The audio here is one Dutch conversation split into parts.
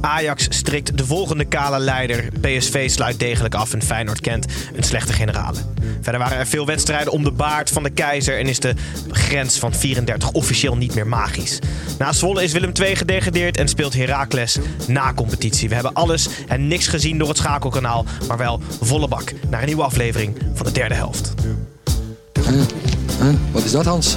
Ajax strikt de volgende kale leider. PSV sluit degelijk af en Feyenoord kent een slechte generale. Verder waren er veel wedstrijden om de baard van de keizer... en is de grens van 34 officieel niet meer magisch. Na Zwolle is Willem II gedegradeerd en speelt Heracles na competitie. We hebben alles en niks gezien door het schakelkanaal... maar wel volle bak naar een nieuwe aflevering van de derde helft. Wat is dat, Hans?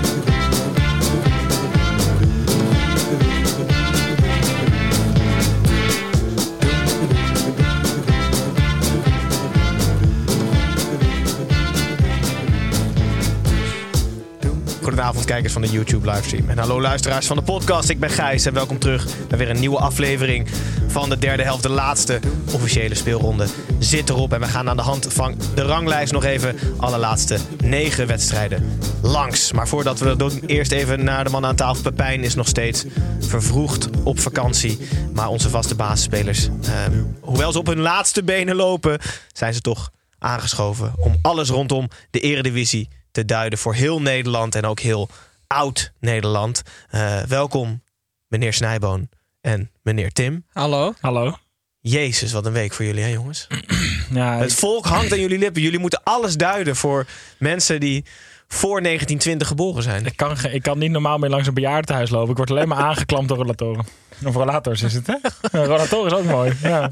Goedenavond kijkers van de YouTube livestream. En hallo luisteraars van de podcast. Ik ben Gijs en welkom terug bij weer een nieuwe aflevering van de derde helft. De laatste officiële speelronde zit erop. En we gaan aan de hand van de ranglijst nog even alle laatste negen wedstrijden langs. Maar voordat we dat doen, eerst even naar de man aan tafel. Pepijn is nog steeds vervroegd op vakantie. Maar onze vaste basisspelers, ehm, hoewel ze op hun laatste benen lopen, zijn ze toch aangeschoven om alles rondom de eredivisie te duiden voor heel Nederland en ook heel oud Nederland. Eh, welkom, meneer Snijboon en meneer Tim. Hallo. Hallo. Jezus, wat een week voor jullie, hè jongens? Ja, Het volk hangt aan jullie lippen. Jullie moeten alles duiden voor mensen die voor 1920 geboren zijn. ik, kan, ik kan niet normaal meer langs een bejaardentehuis lopen. Ik word alleen maar aangeklampt door rollatoren. Of rollators is het, hè? Rollatoren is ook mooi. Ja.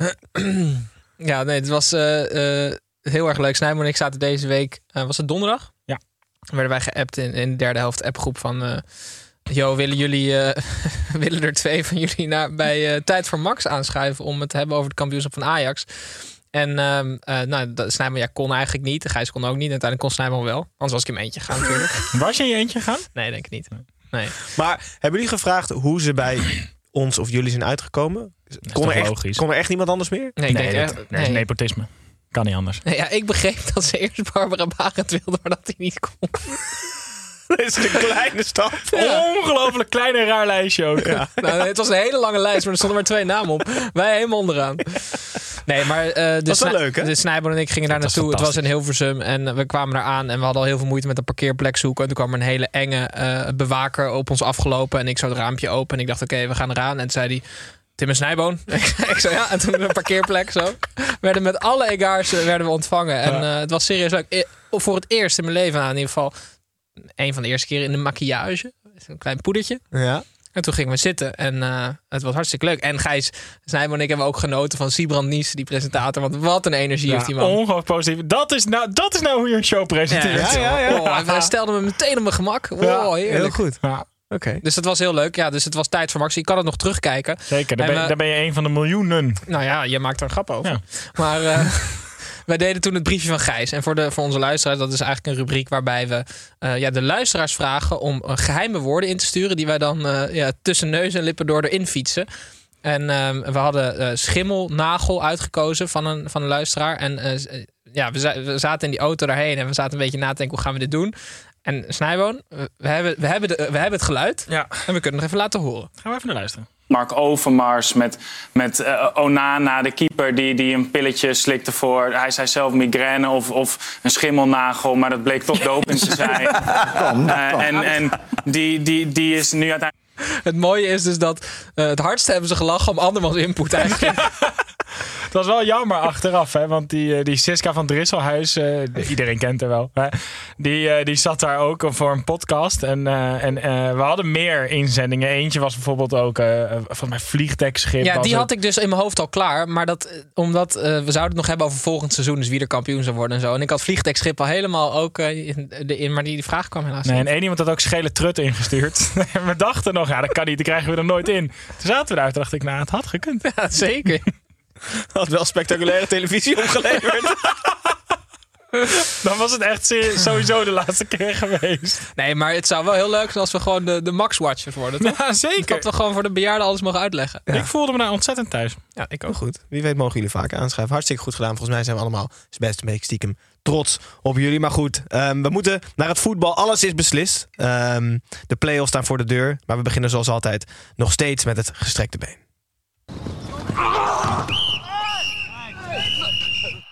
Ja, nee, het was eh, eh, heel erg leuk. Snijboon en ik zaten deze week, eh, was het donderdag? Werden wij geappt in, in de derde helft appgroep van... eh Yo, willen jullie, eh, willen er twee van jullie naar, bij eh, Tijd voor Max aanschuiven om het te hebben over het kampioenschap van Ajax? En ehm eh nou, dat- Snijboon ja, kon eigenlijk niet. Gijs kon ook niet. En uiteindelijk kon Snijboon wel. Anders was ik in mijn eentje gaan natuurlijk. Was je in je eentje gaan? Nee, denk ik niet. Nee. Maar hebben jullie gevraagd hoe ze bij ons of jullie zijn uitgekomen? Kon er, echt, logisch? kon er echt niemand anders meer? Nee, ik nee, denk dat, echt... nee, is nee. nepotisme. Kan niet anders. Ja, ik begreep dat ze eerst Barbara Barend wilde, maar dat hij niet kon. Dat is een kleine stap. Ongelooflijk klein en raar lijstje ook. Nou, het was een hele lange lijst, maar er stonden maar twee namen op. Wij helemaal onderaan. Nee, maar eh de, Was wel leuk, hè? de en ik gingen daar naartoe. Het was in. Hilversum en we kwamen daar aan. En we hadden al heel veel moeite met een parkeerplek zoeken. En toen kwam er een hele enge eh, bewaker op ons afgelopen. En ik zou het raampje open. En ik dacht, oké, we gaan eraan. En toen zei hij... Tim en Snijboon. ik zei ja, en toen een parkeerplek zo. We werden met alle egaars werden we ontvangen. En Ja. eh, het was serieus leuk. Eh, Voor het eerst in mijn leven, nou, in ieder geval... Een van de eerste keren in de maquillage. Een klein poedertje. Ja. En toen gingen we zitten en eh, het was hartstikke leuk. En Gijs Snijboon en ik hebben ook genoten van Sibrand Nies, die presentator. Want wat een energie heeft die man. ongelooflijk positief. Dat is, nou, dat is nou hoe je een show presenteert. Oh, hij stelde me meteen op mijn gemak. Oh, heerlijk. goed. Dus dat was heel leuk. Ja, dus het was tijd voor Max. Je kan het nog terugkijken. zeker. Daar En ben, daar ben je een van de miljoenen. Nou ja, je maakt er een grap over. Ja. Maar eh, wij deden toen het briefje van Gijs. En voor, de, voor onze luisteraars, dat is eigenlijk een rubriek waarbij we eh, ja, de luisteraars vragen om eh, geheime woorden in te sturen. Die wij dan ja, tussen neus en lippen door erin fietsen. En ehm, we hadden eh schimmelnagel uitgekozen van een, van een luisteraar. En ja, we, we zaten in die auto daarheen en we zaten een beetje na te denken, hoe gaan we dit doen? En Snijboon, we, hebben, we, hebben de, we hebben het geluid Ja. en we kunnen nog even laten horen. Gaan we even naar luisteren. Mark Overmars met, met eh, Onana, de keeper, die, die een pilletje slikte voor... Hij zei zelf migraine of, of een schimmelnagel, maar dat bleek toch doping te zijn. Eh, en en die, die, die is nu uiteindelijk... Het mooie is dus dat eh, het hardste hebben ze gelachen om andermans input eigenlijk. Het was wel jammer achteraf, hè, want die, eh, die Siska van Drisselhuis, eh, iedereen kent haar wel, hè, die, die zat daar ook voor een podcast. En, en we hadden meer inzendingen. Eentje was bijvoorbeeld ook van mijn vliegdekschip. Ja, die het. had ik dus in mijn hoofd al klaar. Maar dat, omdat we zouden het nog hebben over volgend seizoen. Dus wie er kampioen zou worden en zo. En ik had vliegdekschip al helemaal ook in, in. Maar die, die vraag kwam helaas Nee, en één iemand had ook schele trut ingestuurd. We dachten nog, ja, dat kan niet, dat krijgen we er nooit in. Toen zaten we daar, dacht ik, nou, het had gekund. Ja, zeker. Had wel spectaculaire televisie opgeleverd. Dan was het echt sowieso de laatste keer geweest. Nee, maar het zou wel heel leuk zijn als we gewoon de, de Max-watchers worden. Toch? Ja, zeker. Dat we gewoon voor de bejaarden alles mogen uitleggen. Ik voelde me daar ontzettend thuis. Ja, ik Ook goed. Wie weet mogen jullie vaker aanschrijven. Hartstikke goed gedaan. Volgens mij zijn we allemaal best een beetje stiekem trots op jullie. Maar goed, ehm, we moeten naar het voetbal. Alles is beslist. Ehm, de play-offs staan voor de deur. Maar we beginnen zoals altijd nog steeds met het gestrekte been.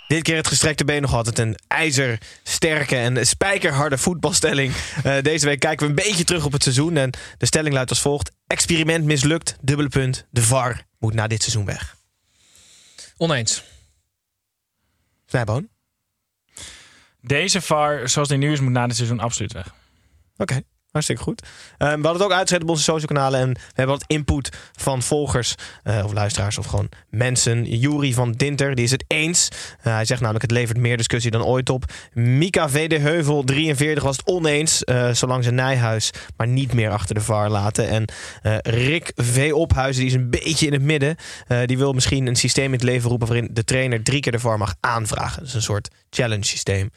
Dit keer het gestrekte been nog altijd een ijzersterke en spijkerharde voetbalstelling. Eh, deze week kijken we een beetje terug op het seizoen. En de stelling luidt als volgt. Experiment mislukt, dubbele punt. De VAR moet na dit seizoen weg. Oneens. Snijboon? Deze VAR, zoals die nu is, moet na dit seizoen absoluut weg. Oké, hartstikke goed. Ehm, we hadden het ook uitgezet op onze social kanalen. En we hebben wat input van volgers eh, of luisteraars of gewoon mensen. Juri van Dinter, die is het eens. Eh, hij zegt namelijk het levert meer discussie dan ooit op. Mika V. de Heuvel, 43, was het oneens. eh, zolang ze Nijhuis maar niet meer achter de VAR laten. En Rick V. Ophuizen, die is een beetje in het midden. Die wil misschien een systeem in het leven roepen... waarin de trainer drie keer de VAR mag aanvragen. Dus een soort challenge systeem.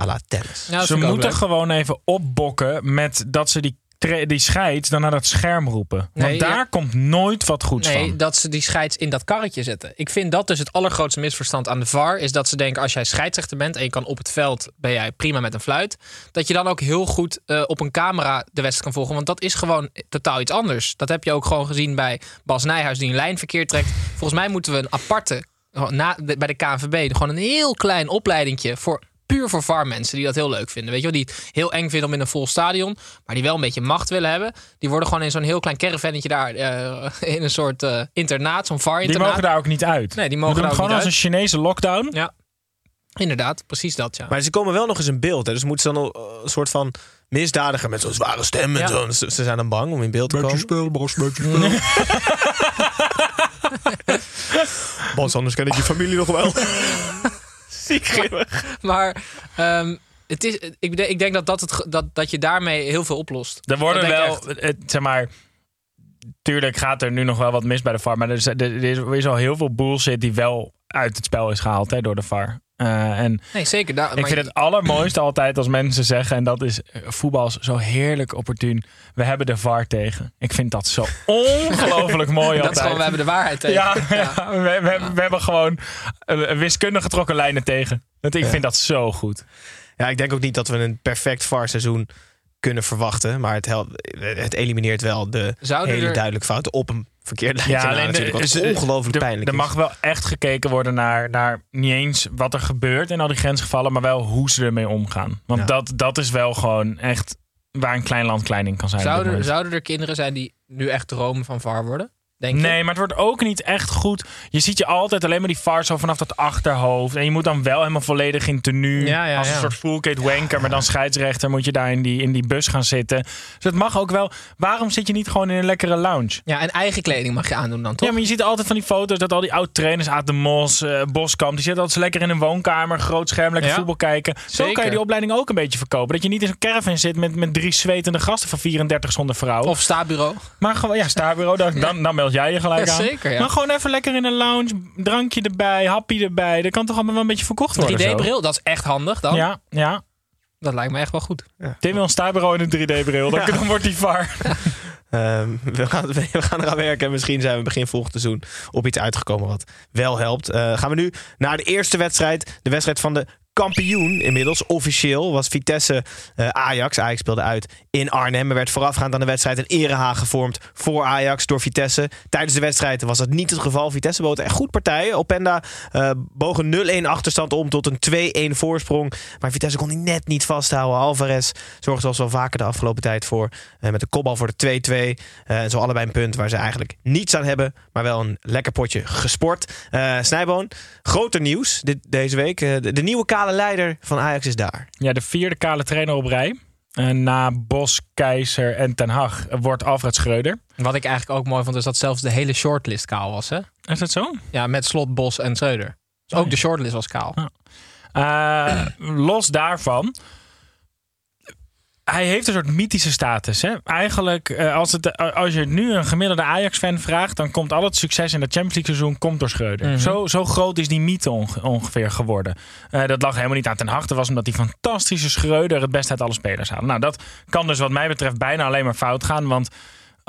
À la tennis. Ja, dat ze moeten gewoon even opbokken met dat ze die, die scheids dan naar dat scherm roepen. Want Nee, daar ja. komt nooit wat goeds Nee, van. dat ze die scheids in dat karretje zetten. Ik vind dat dus het allergrootste misverstand aan de VAR. Is dat ze denken als jij scheidsrechter bent en je kan op het veld, ben jij prima met een fluit. Dat je dan ook heel goed eh, op een camera de wedstrijd kan volgen. Want dat is gewoon totaal iets anders. Dat heb je ook gewoon gezien bij Bas Nijhuis die een lijnverkeer trekt. Volgens mij moeten we een aparte, na, bij de KNVB, gewoon een heel klein opleidingje voor puur voor VAR-mensen die dat heel leuk vinden. Weet je wel, die het heel eng vinden om in een vol stadion, maar die wel een beetje macht willen hebben. Die worden gewoon in zo'n heel klein caravannetje daar eh, in een soort eh, internaat, zo'n die VAR-internaat. mogen daar ook niet uit. Nee, die We mogen doen daar het ook gewoon niet als een Chinese lockdown. Ja, inderdaad, precies dat, ja. Maar ze komen wel nog eens in beeld. Hè? Dus moeten ze dan eh, een soort van misdadiger met zo'n zware stem. En Ja. zo. Ze, ze zijn dan bang om in beeld te komen. speel, Bas, beetje speel. Bas, anders ken ik je familie nog wel. Ziek grimmig. Maar ehm, het is, ik, denk- ik denk dat, dat, het, dat, dat je daarmee heel veel oplost. Er worden wel, het, zeg maar. Tuurlijk gaat er nu nog wel wat mis bij de VAR. Maar er is, er is, er is al heel veel bullshit die wel uit het spel is gehaald hè, door de VAR. Eh, en Nee, zeker. Daar, ik vind het allermooiste altijd als mensen zeggen, en dat is eh, voetbal is zo heerlijk opportun. We hebben de VAR tegen. Ik vind dat zo ongelooflijk mooi dat is altijd. gewoon, we hebben de waarheid tegen. ja, ja, we, we, hebben- we hebben gewoon een, een wiskundig getrokken lijnen tegen. Dat, ik vind dat zo goed. Ja, ik denk ook niet dat we een perfect VAR-seizoen kunnen verwachten. Maar het, het elimineert wel de Zouden hele er- duidelijke fouten op een verkeerd lijntje. Ja, alleen de- natuurlijk, wat ongelooflijk pijnlijk Er mag wel echt gekeken worden naar, naar niet eens wat er gebeurt in al die grensgevallen, maar wel hoe ze ermee omgaan. Want Ja. dat, dat is wel gewoon echt waar een klein land klein in kan zijn. Zouden, zouden er kinderen zijn die nu echt dromen van VAR worden? Denk je? Nee, maar het wordt ook niet echt goed. Je ziet je altijd alleen maar die VAR zo vanaf dat achterhoofd. En je moet dan wel helemaal volledig in tenue. Ja, ja, als een ja. soort full kit wanker. Maar dan scheidsrechter moet je daar in die, in die bus gaan zitten. Dus het mag ook wel. Waarom zit je niet gewoon in een lekkere lounge? Ja, en eigen kleding mag je aandoen dan, toch? Ja, maar je ziet altijd van die foto's dat al die oud-trainers, Aad de Mos, eh, Boskamp, die zitten altijd lekker in een woonkamer, groot scherm, lekker voetbal kijken. Zo Zeker. kan je die opleiding ook een beetje verkopen. Dat je niet in zo'n caravan zit met, met drie zwetende gasten van 34 zonder vrouw. Of staatbureau. maar gewoon, ja, staarbureau, dan, dan, dan jij je gelijk Ja, aan. zeker, ja. Maar gewoon even lekker in een lounge, drankje erbij, happy erbij. Dat kan toch allemaal wel een beetje verkocht worden. zo? 3D-bril, dat is echt handig dan. Ja, ja. Dat lijkt me echt wel goed. Tim wil een staarbureau in een 3D-bril. Dan, dan wordt die VAR. Ehm, we, gaan, we gaan eraan werken. En misschien zijn we begin volgend seizoen op iets uitgekomen wat wel helpt. Eh, gaan we nu naar de eerste wedstrijd. De wedstrijd van de kampioen inmiddels. Officieel was Vitesse eh, Ajax. Ajax speelde uit in Arnhem. Er werd voorafgaand aan de wedstrijd een erehaag gevormd voor Ajax door Vitesse. Tijdens de wedstrijd was dat niet het geval. Vitesse bood echt goed partijen. Openda uh, boog een 0-1 achterstand om tot een 2-1 voorsprong. Maar Vitesse kon die net niet vasthouden. Alvarez zorgde zoals wel vaker de afgelopen tijd voor. Uh, met de kopbal voor de 2-2. Uh, zo allebei een punt waar ze eigenlijk niets aan hebben. Maar wel een lekker potje gesport. Snijboon, groter nieuws dit, deze week. De, nieuwe kale leider van Ajax is daar. Ja, de vierde kale trainer op rij. En na Bos, Keizer en Ten Hag wordt Alfred Schreuder. Wat ik eigenlijk ook mooi vond, is dat zelfs de hele shortlist kaal was. Hè? Is dat zo? Ja, met Slot, Bos en Schreuder. Dus ook de shortlist was kaal. Uh, los daarvan hij heeft een soort mythische status. Hè? Eigenlijk, uh, als, het, uh, als je nu een gemiddelde Ajax-fan vraagt, dan komt al het succes in het Champions League seizoen komt door Schreuder. Mm -hmm. zo, zo groot is die mythe onge ongeveer geworden. Uh, dat lag helemaal niet aan ten harte, was omdat die fantastische Schreuder het best uit alle spelers haalde. Nou, dat kan dus wat mij betreft bijna alleen maar fout gaan, want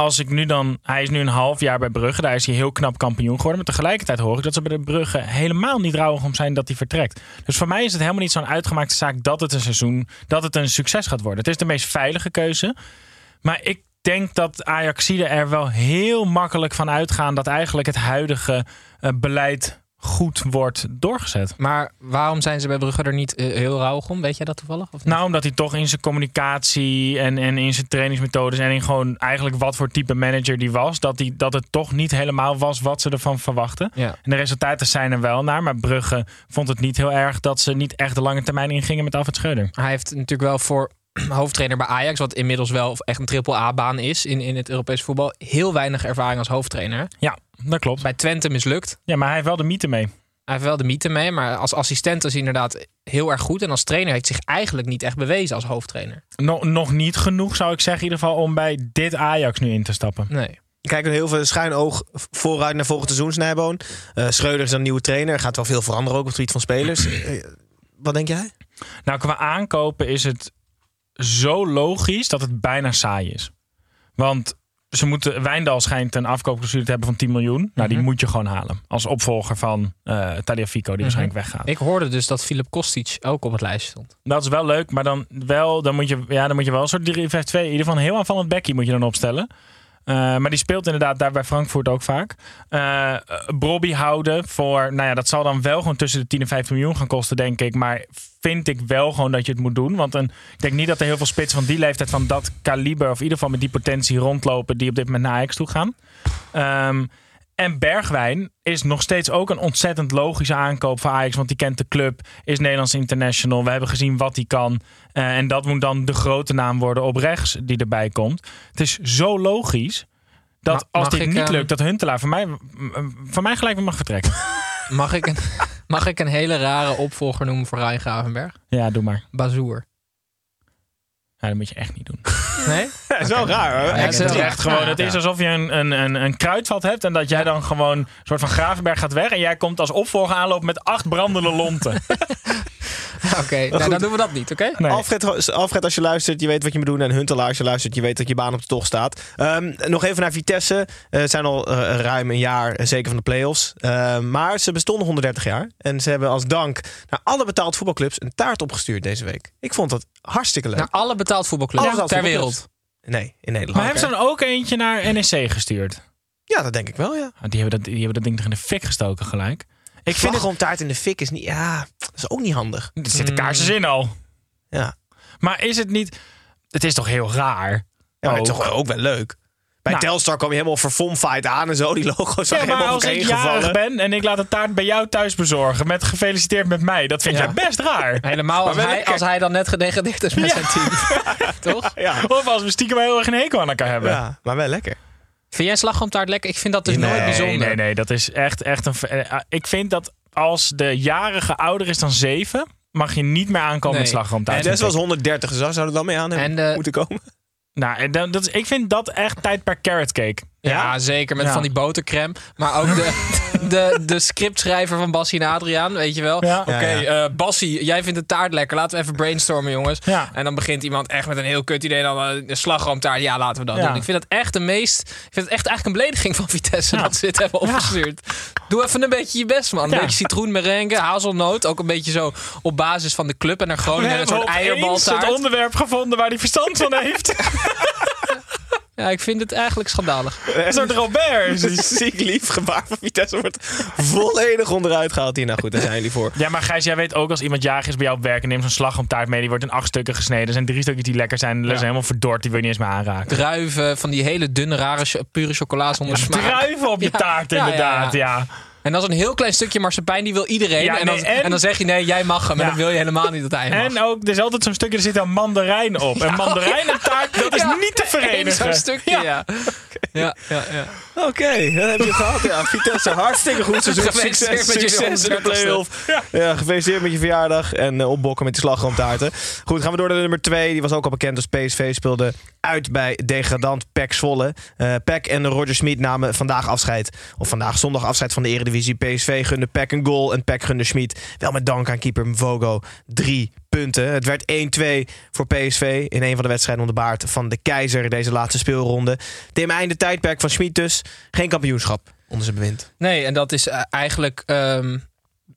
als ik nu dan. Hij is nu een half jaar bij Brugge. Daar is hij heel knap kampioen geworden. Maar tegelijkertijd hoor ik dat ze bij de Brugge helemaal niet rouwig om zijn dat hij vertrekt. Dus voor mij is het helemaal niet zo'n uitgemaakte zaak dat het een seizoen. dat het een succes gaat worden. Het is de meest veilige keuze. Maar ik denk dat Ajaxide er wel heel makkelijk van uitgaan dat eigenlijk het huidige uh, beleid goed wordt doorgezet. Maar waarom zijn ze bij Brugge er niet uh, heel rauw om? Weet jij dat toevallig? Of nou, omdat hij toch in zijn communicatie en, en in zijn trainingsmethodes en in gewoon eigenlijk wat voor type manager die was, dat, die, dat het toch niet helemaal was wat ze ervan verwachten. Ja. En de resultaten zijn er wel naar, maar Brugge vond het niet heel erg dat ze niet echt de lange termijn ingingen met Alfred Schreuder. Hij heeft natuurlijk wel voor hoofdtrainer bij Ajax, wat inmiddels wel echt een triple-A-baan is in, in het Europese voetbal, heel weinig ervaring als hoofdtrainer. Ja, dat klopt. Bij Twente mislukt. Ja, maar hij heeft wel de mythe mee. Hij heeft wel de mythe mee, maar als assistent is hij inderdaad heel erg goed. En als trainer heeft zich eigenlijk niet echt bewezen als hoofdtrainer. Nog, nog niet genoeg, zou ik zeggen, in ieder geval om bij dit Ajax nu in te stappen. Nee. Kijk heel veel schuin oog vooruit naar volgend seizoen, Snijboon. Uh, Schreuder is een nieuwe trainer. Er gaat wel veel veranderen ook op het gebied van spelers. Uh, wat denk jij? Nou, qua aankopen is het zo logisch dat het bijna saai is. Want ze moeten, Wijndal schijnt een afkoopclausule te hebben van 10 miljoen. Nou, mm -hmm. die moet je gewoon halen. Als opvolger van uh, Taliafico, die mm -hmm. waarschijnlijk weggaat. Ik hoorde dus dat Filip Kostic ook op het lijstje stond. Dat is wel leuk, maar dan, wel, dan, moet, je, ja, dan moet je wel een soort 3-5-2. In ieder geval een heel aanvallend bekkie moet je dan opstellen. Uh, maar die speelt inderdaad daar bij Frankfurt ook vaak. Uh, houden voor, nou ja, dat zal dan wel gewoon tussen de 10 en 15 miljoen gaan kosten, denk ik. Maar vind ik wel gewoon dat je het moet doen. Want een, ik denk niet dat er heel veel spitsen van die leeftijd, van dat kaliber, of in ieder geval met die potentie rondlopen, die op dit moment naar Ajax toe gaan. Um, en Bergwijn is nog steeds ook een ontzettend logische aankoop voor Ajax. Want die kent de club, is Nederlands international. We hebben gezien wat hij kan. Uh, en dat moet dan de grote naam worden op rechts die erbij komt. Het is zo logisch dat Ma als dit ik, niet lukt, dat Huntelaar voor mij, voor mij gelijk weer mag vertrekken. Mag ik, een, mag ik een hele rare opvolger noemen voor Ryan Gravenberg? Ja, doe maar. Bazoer. Ja, dat moet je echt niet doen. Nee? Dat is wel raar hoor. Ja, het, is echt gewoon, het is alsof je een, een, een, een kruidvat hebt en dat jij dan gewoon een soort van Gravenberg gaat weg en jij komt als opvolger aanlopen met acht brandende lonten. Oké, okay, nou, dan doen we dat niet, oké? Okay? Nee. Alfred, Alfred, als je luistert, je weet wat je moet doen. En Huntelaar, als je luistert, je weet dat je baan op de tocht staat. Um, nog even naar Vitesse. Uh, het zijn al uh, ruim een jaar uh, zeker van de play-offs. maar ze bestonden 130 jaar. En ze hebben als dank naar alle betaald voetbalclubs een taart opgestuurd deze week. Ik vond dat hartstikke leuk. Naar alle betaald voetbalclubs Alle betaald ter voetbalclubs. wereld? Nee, in Nederland. Maar hebben ze dan ook eentje naar NEC gestuurd? Ja, dat denk ik wel, ja. Die hebben dat, die hebben dat ding toch in de fik gestoken gelijk? Ik vind het gewoon taart in de fik is niet. Ja, dat is ook niet handig. Er zitten kaarsen in al. Ja. Maar is het niet. Het is toch heel raar? Ja, maar ook. het is toch ook wel leuk. Bij Nou. Telstar kwam je helemaal verfomfight aan en zo. Die logo's Ja, maar helemaal als ik jarig gevallen. ben en ik laat de taart bij jou thuis bezorgen met gefeliciteerd met mij, dat vind Ja. jij best raar. Helemaal als hij, als hij dan net gedegradeerd is met Ja. zijn team. Toch? Ja. Of als we stiekem heel erg een hekel aan elkaar hebben. ja, maar wel lekker. Vind jij slagroomtaart lekker? Ik vind dat dus nooit bijzonder. Nee, nee, dat is echt, echt een. eh, Ik vind dat als de jarige ouder is dan zeven, mag je niet meer aankomen Nee. met slagroomtaart. En dat was ik. 130, dus daar zou er wel mee aan hebben En de- moeten komen. Nou, dat is, ik vind dat echt tijd per carrot cake. Ja, zeker. Met Ja. van die botercrème. Maar ook de, de, de scriptschrijver van Bassie en Adriaan, weet je wel. Ja. Oké, Ja, ja. eh, Bassie, jij vindt de taart lekker. Laten we even brainstormen, jongens. Ja. En dan begint iemand echt met een heel kut idee. Dan eh, een slagroomtaart. Ja, laten we dat Ja. doen. Ik vind het echt de meest... Ik vind het echt eigenlijk een belediging van Vitesse dat ze dit hebben opgestuurd. Doe even een beetje je best, man. Een Ja. beetje citroenmerengue, hazelnoot. Ook een beetje zo op basis van de club. En naar We Groningen een hebben soort opeens het eierbaltaart. onderwerp gevonden waar hij verstand van heeft. Ja, ik vind het eigenlijk schandalig. Een soort Robert. Een ziek lief gebaar van Vitesse wordt volledig onderuit gehaald hier. Nou goed, daar zijn jullie voor. Ja, maar Gijs, jij weet ook als iemand jarig is bij jou op werk en neemt zo'n slagroomtaart mee, die wordt in acht stukken gesneden. Er zijn drie stukjes die lekker zijn, die zijn helemaal verdord, die wil je niet eens meer aanraken. Druiven van die hele dunne, rare, pure chocola zonder smaak. Druiven op je Ja, taart, ja, ja, inderdaad, ja. Ja. En dan zo'n heel klein stukje marsepein, die wil iedereen. Ja, en, dan, nee, en- en dan zeg je nee, jij mag hem. En Ja. dan wil je helemaal niet dat hij mag. En ook, er is altijd zo'n stukje, er zit een mandarijn op. En mandarijnentaart, dat is Ja, niet te verenigen. Zo'n stukje, ja. Ja, ja, ja. Oké, dat heb je gehad. Ja, Vitesse, hartstikke goed seizoen. Gefeliciteerd Succes, met succes in de 130ste. play-off. Ja. gefeliciteerd met je verjaardag en eh, opbokken met die slagroomtaarten. Goed, gaan we door naar de nummer 2. Die was ook al bekend als PSV. Speelde uit bij degradant PEC Zwolle. Eh PEC en Roger Smit namen vandaag afscheid. Of vandaag zondag afscheid van de Eredivisie. PSV gunde PEC een goal en PEC gunde Smit. Wel met dank aan keeper Mvogo. Drie punten. Het werd 1-2 voor PSV in een van de wedstrijden onder baard van de Keizer. Deze laatste speelronde. Tim einde tijdperk van Schmid dus. Geen kampioenschap onder zijn bewind. Nee, en dat is eh, eigenlijk ehm,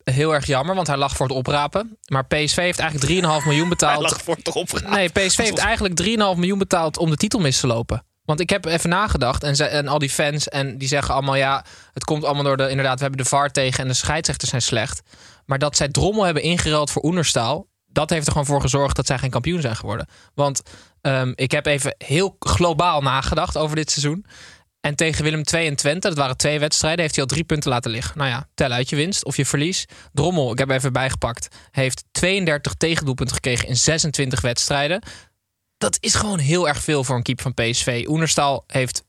heel erg jammer, want hij lag voor het oprapen. Maar PSV heeft eigenlijk 3,5 miljoen betaald. voor toch op. Nee, PSV heeft eigenlijk 3,5 miljoen betaald om de titel mis te lopen. Want ik heb even nagedacht en, al die fans en die zeggen allemaal ja, het komt allemaal door de inderdaad, we hebben de VAR tegen en de scheidsrechters zijn slecht. Maar dat zij Drommel hebben ingeruild voor Oenerstaal, dat heeft er gewoon voor gezorgd dat zij geen kampioen zijn geworden. Want ehm, ik heb even heel globaal nagedacht over dit seizoen. En tegen Willem II en Twente, dat waren twee wedstrijden, heeft hij al drie punten laten liggen. Nou ja, tel uit je winst of je verlies. Drommel, ik heb even bijgepakt, heeft 32 tegendoelpunten gekregen in 26 wedstrijden. Dat is gewoon heel erg veel voor een keeper van PSV. Oenerstal heeft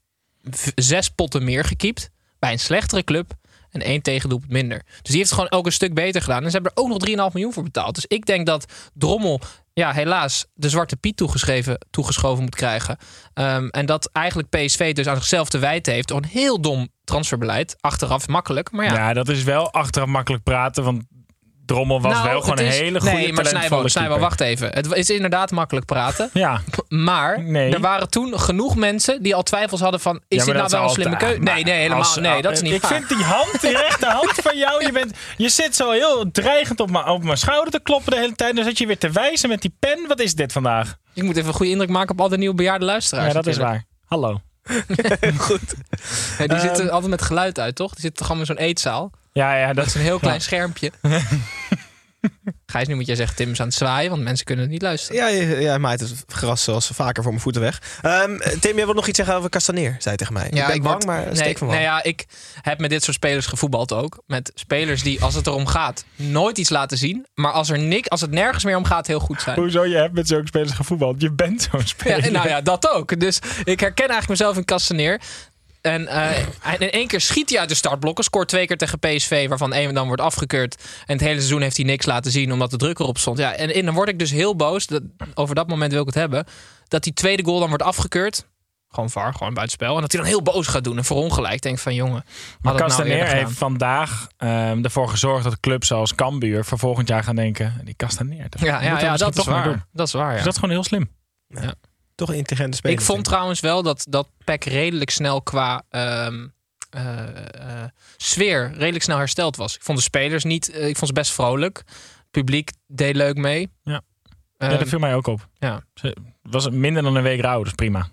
zes potten meer gekiept bij een slechtere club en één tegendoelpunt minder. Dus die heeft het gewoon ook een stuk beter gedaan. En ze hebben er ook nog 3,5 miljoen voor betaald. Dus ik denk dat Drommel, ja, helaas de zwarte Piet toegeschreven, toegeschoven moet krijgen. Ehm, en dat eigenlijk PSV dus aan zichzelf te wijten heeft door een heel dom transferbeleid. Achteraf makkelijk, maar ja. Ja, dat is wel achteraf makkelijk praten, want Drommel was Nou, wel gewoon een hele goede Nee, maar keeper. wacht even. Het is inderdaad makkelijk praten. Ja, Maar Nee. er waren toen genoeg mensen die al twijfels hadden van... is Ja, dit nou wel een slimme keuze? Nee, nee, helemaal als- nee, dat is niet Ik vind die hand, die rechterhand van jou, je, bent, je zit zo heel dreigend op mijn, op mijn schouder te kloppen de hele tijd. Dan zit je weer te wijzen met die pen. Wat is dit vandaag? Ik moet even een goede indruk maken op al de nieuwe bejaarde luisteraars. Ja, dat is waar. Hallo. Goed. Ja, die Ehm. zitten altijd met geluid uit, toch? Die zitten allemaal in zo'n eetzaal? Ja, ja, Dat is een heel klein schermpje. Gijs, nu moet jij zeggen, Tim is aan het zwaaien, want mensen kunnen het niet luisteren. Ja, ja, ja maait het gras zoals vaker voor mijn voeten weg. Ehm, Tim, jij wil nog iets zeggen over Castaneer, zei tegen mij. ik ben bang, word- maar nee, steek van nee, wal. ja, ik heb met dit soort spelers gevoetbald ook. Met spelers die, als het erom gaat, nooit iets laten zien. Maar als, er nik, als het nergens meer om gaat, heel goed zijn. Hoezo? Je hebt met zulke spelers gevoetbald. Je bent zo'n speler. Ja, nou ja, dat ook. Dus ik herken eigenlijk mezelf in Castaneer. En eh, in één keer schiet hij uit de startblokken. Scoort twee keer tegen PSV, waarvan één dan wordt afgekeurd. En het hele seizoen heeft hij niks laten zien, omdat de druk erop stond. Ja, en, en dan word ik dus heel boos. Dat, over dat moment wil ik het hebben. Dat die tweede goal dan wordt afgekeurd. Gewoon VAR, gewoon buitenspel. En dat hij dan heel boos gaat doen en verongelijk. Denk van, jongen, Maar nou gedaan. heeft vandaag ehm, ervoor gezorgd dat clubs zoals Cambuur voor volgend jaar gaan denken... Die Castaneer, dat Ja, ja, ja dat is waar. Dat is waar, ja. Dus dat is gewoon heel slim. Toch een intelligente speler. Ik vond trouwens wel dat, dat PEC redelijk snel qua ehm, eh, eh, sfeer redelijk snel hersteld was. Ik vond de spelers niet, eh, ik vond ze best vrolijk. Het publiek deed leuk mee. Ja. Ehm, ja, dat viel mij ook op. ja. Was minder dan een week oud, dus prima.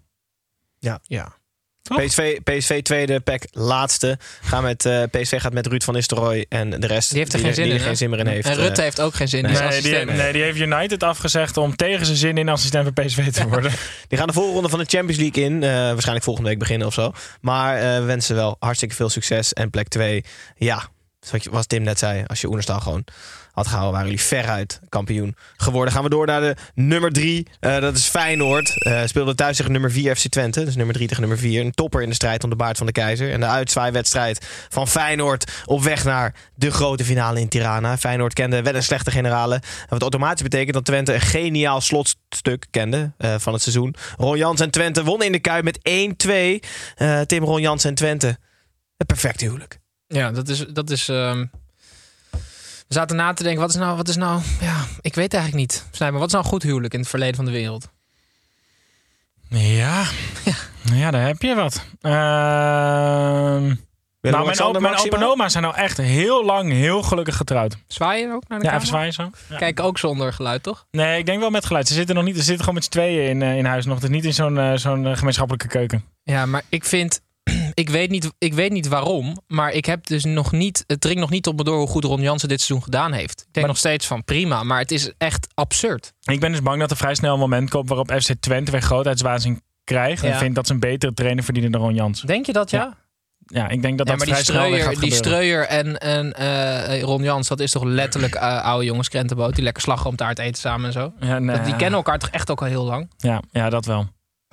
ja. PSV, PSV tweede, PEC laatste. Gaan met, eh, PSV gaat met Ruud van Nistelrooy en de rest Die heeft er geen zin die in. er hè? geen zin meer in heeft. En Rutte eh, heeft ook geen zin in. nee. Nee, die, nee, die heeft United afgezegd om tegen zijn zin in assistent bij PSV te worden. Die gaan de voorronde van de Champions League in. eh, waarschijnlijk volgende week beginnen of zo. Maar eh, we wensen wel hartstikke veel succes. En plek 2, ja, wat Tim net zei. Als je Oenerstal gewoon had gehouden, waren jullie veruit kampioen geworden. Gaan we door naar de nummer 3. dat is Feyenoord. Eh speelde thuis tegen nummer 4 FC Twente. Dus nummer 3 tegen nummer 4. Een topper in de strijd om de baard van de keizer. En de uitzwaaiwedstrijd van Feyenoord op weg naar de grote finale in Tirana. Feyenoord kende wel een slechte generale. Wat automatisch betekent dat Twente een geniaal slotstuk kende eh, van het seizoen. Ron Jans en Twente wonnen in de Kuip met 1-2. Eh, Tim Ron Jans en Twente. Het perfecte huwelijk. Ja, dat is. Dat is ehm, We zaten na te denken, wat is nou, wat is nou, ja, ik weet eigenlijk niet. Snijder, wat is nou een goed huwelijk in het verleden van de wereld? Ja, ja. daar heb je wat. Ehm nou, mijn, op, mijn opa en oma zijn nou echt heel lang heel gelukkig getrouwd. Zwaaien ook naar de Ja, even zwaaien zo. Ja. Kijk ook zonder geluid, toch? Nee, ik denk wel met geluid. Ze zitten nog niet. Ze zitten gewoon met z'n tweeën in, eh, in huis nog. Dus niet in zo'n eh, zo'n eh, gemeenschappelijke keuken. Ja, maar ik vind, ik weet, niet, ik weet niet waarom, maar ik heb dus nog niet, het dringt nog niet op me door hoe goed Ron Jansen dit seizoen gedaan heeft. Ik denk Maar- nog steeds van prima, maar het is echt absurd. Ik ben dus bang dat er vrij snel een moment komt waarop FC Twente weer grootheidswaanzin krijgt. En Ja. vindt dat ze een betere trainer verdienen dan Ron Jans. Denk je dat, ja? Ja, ik denk dat Ja, dat vrij snel gaat die. Streuer en, en eh, Ron Jans, dat is toch letterlijk eh, oude jongens krentenboot die lekker slagroomtaart eten samen en zo. Ja, nee, Dat- die kennen elkaar toch echt ook al heel lang. Ja, ja, dat wel.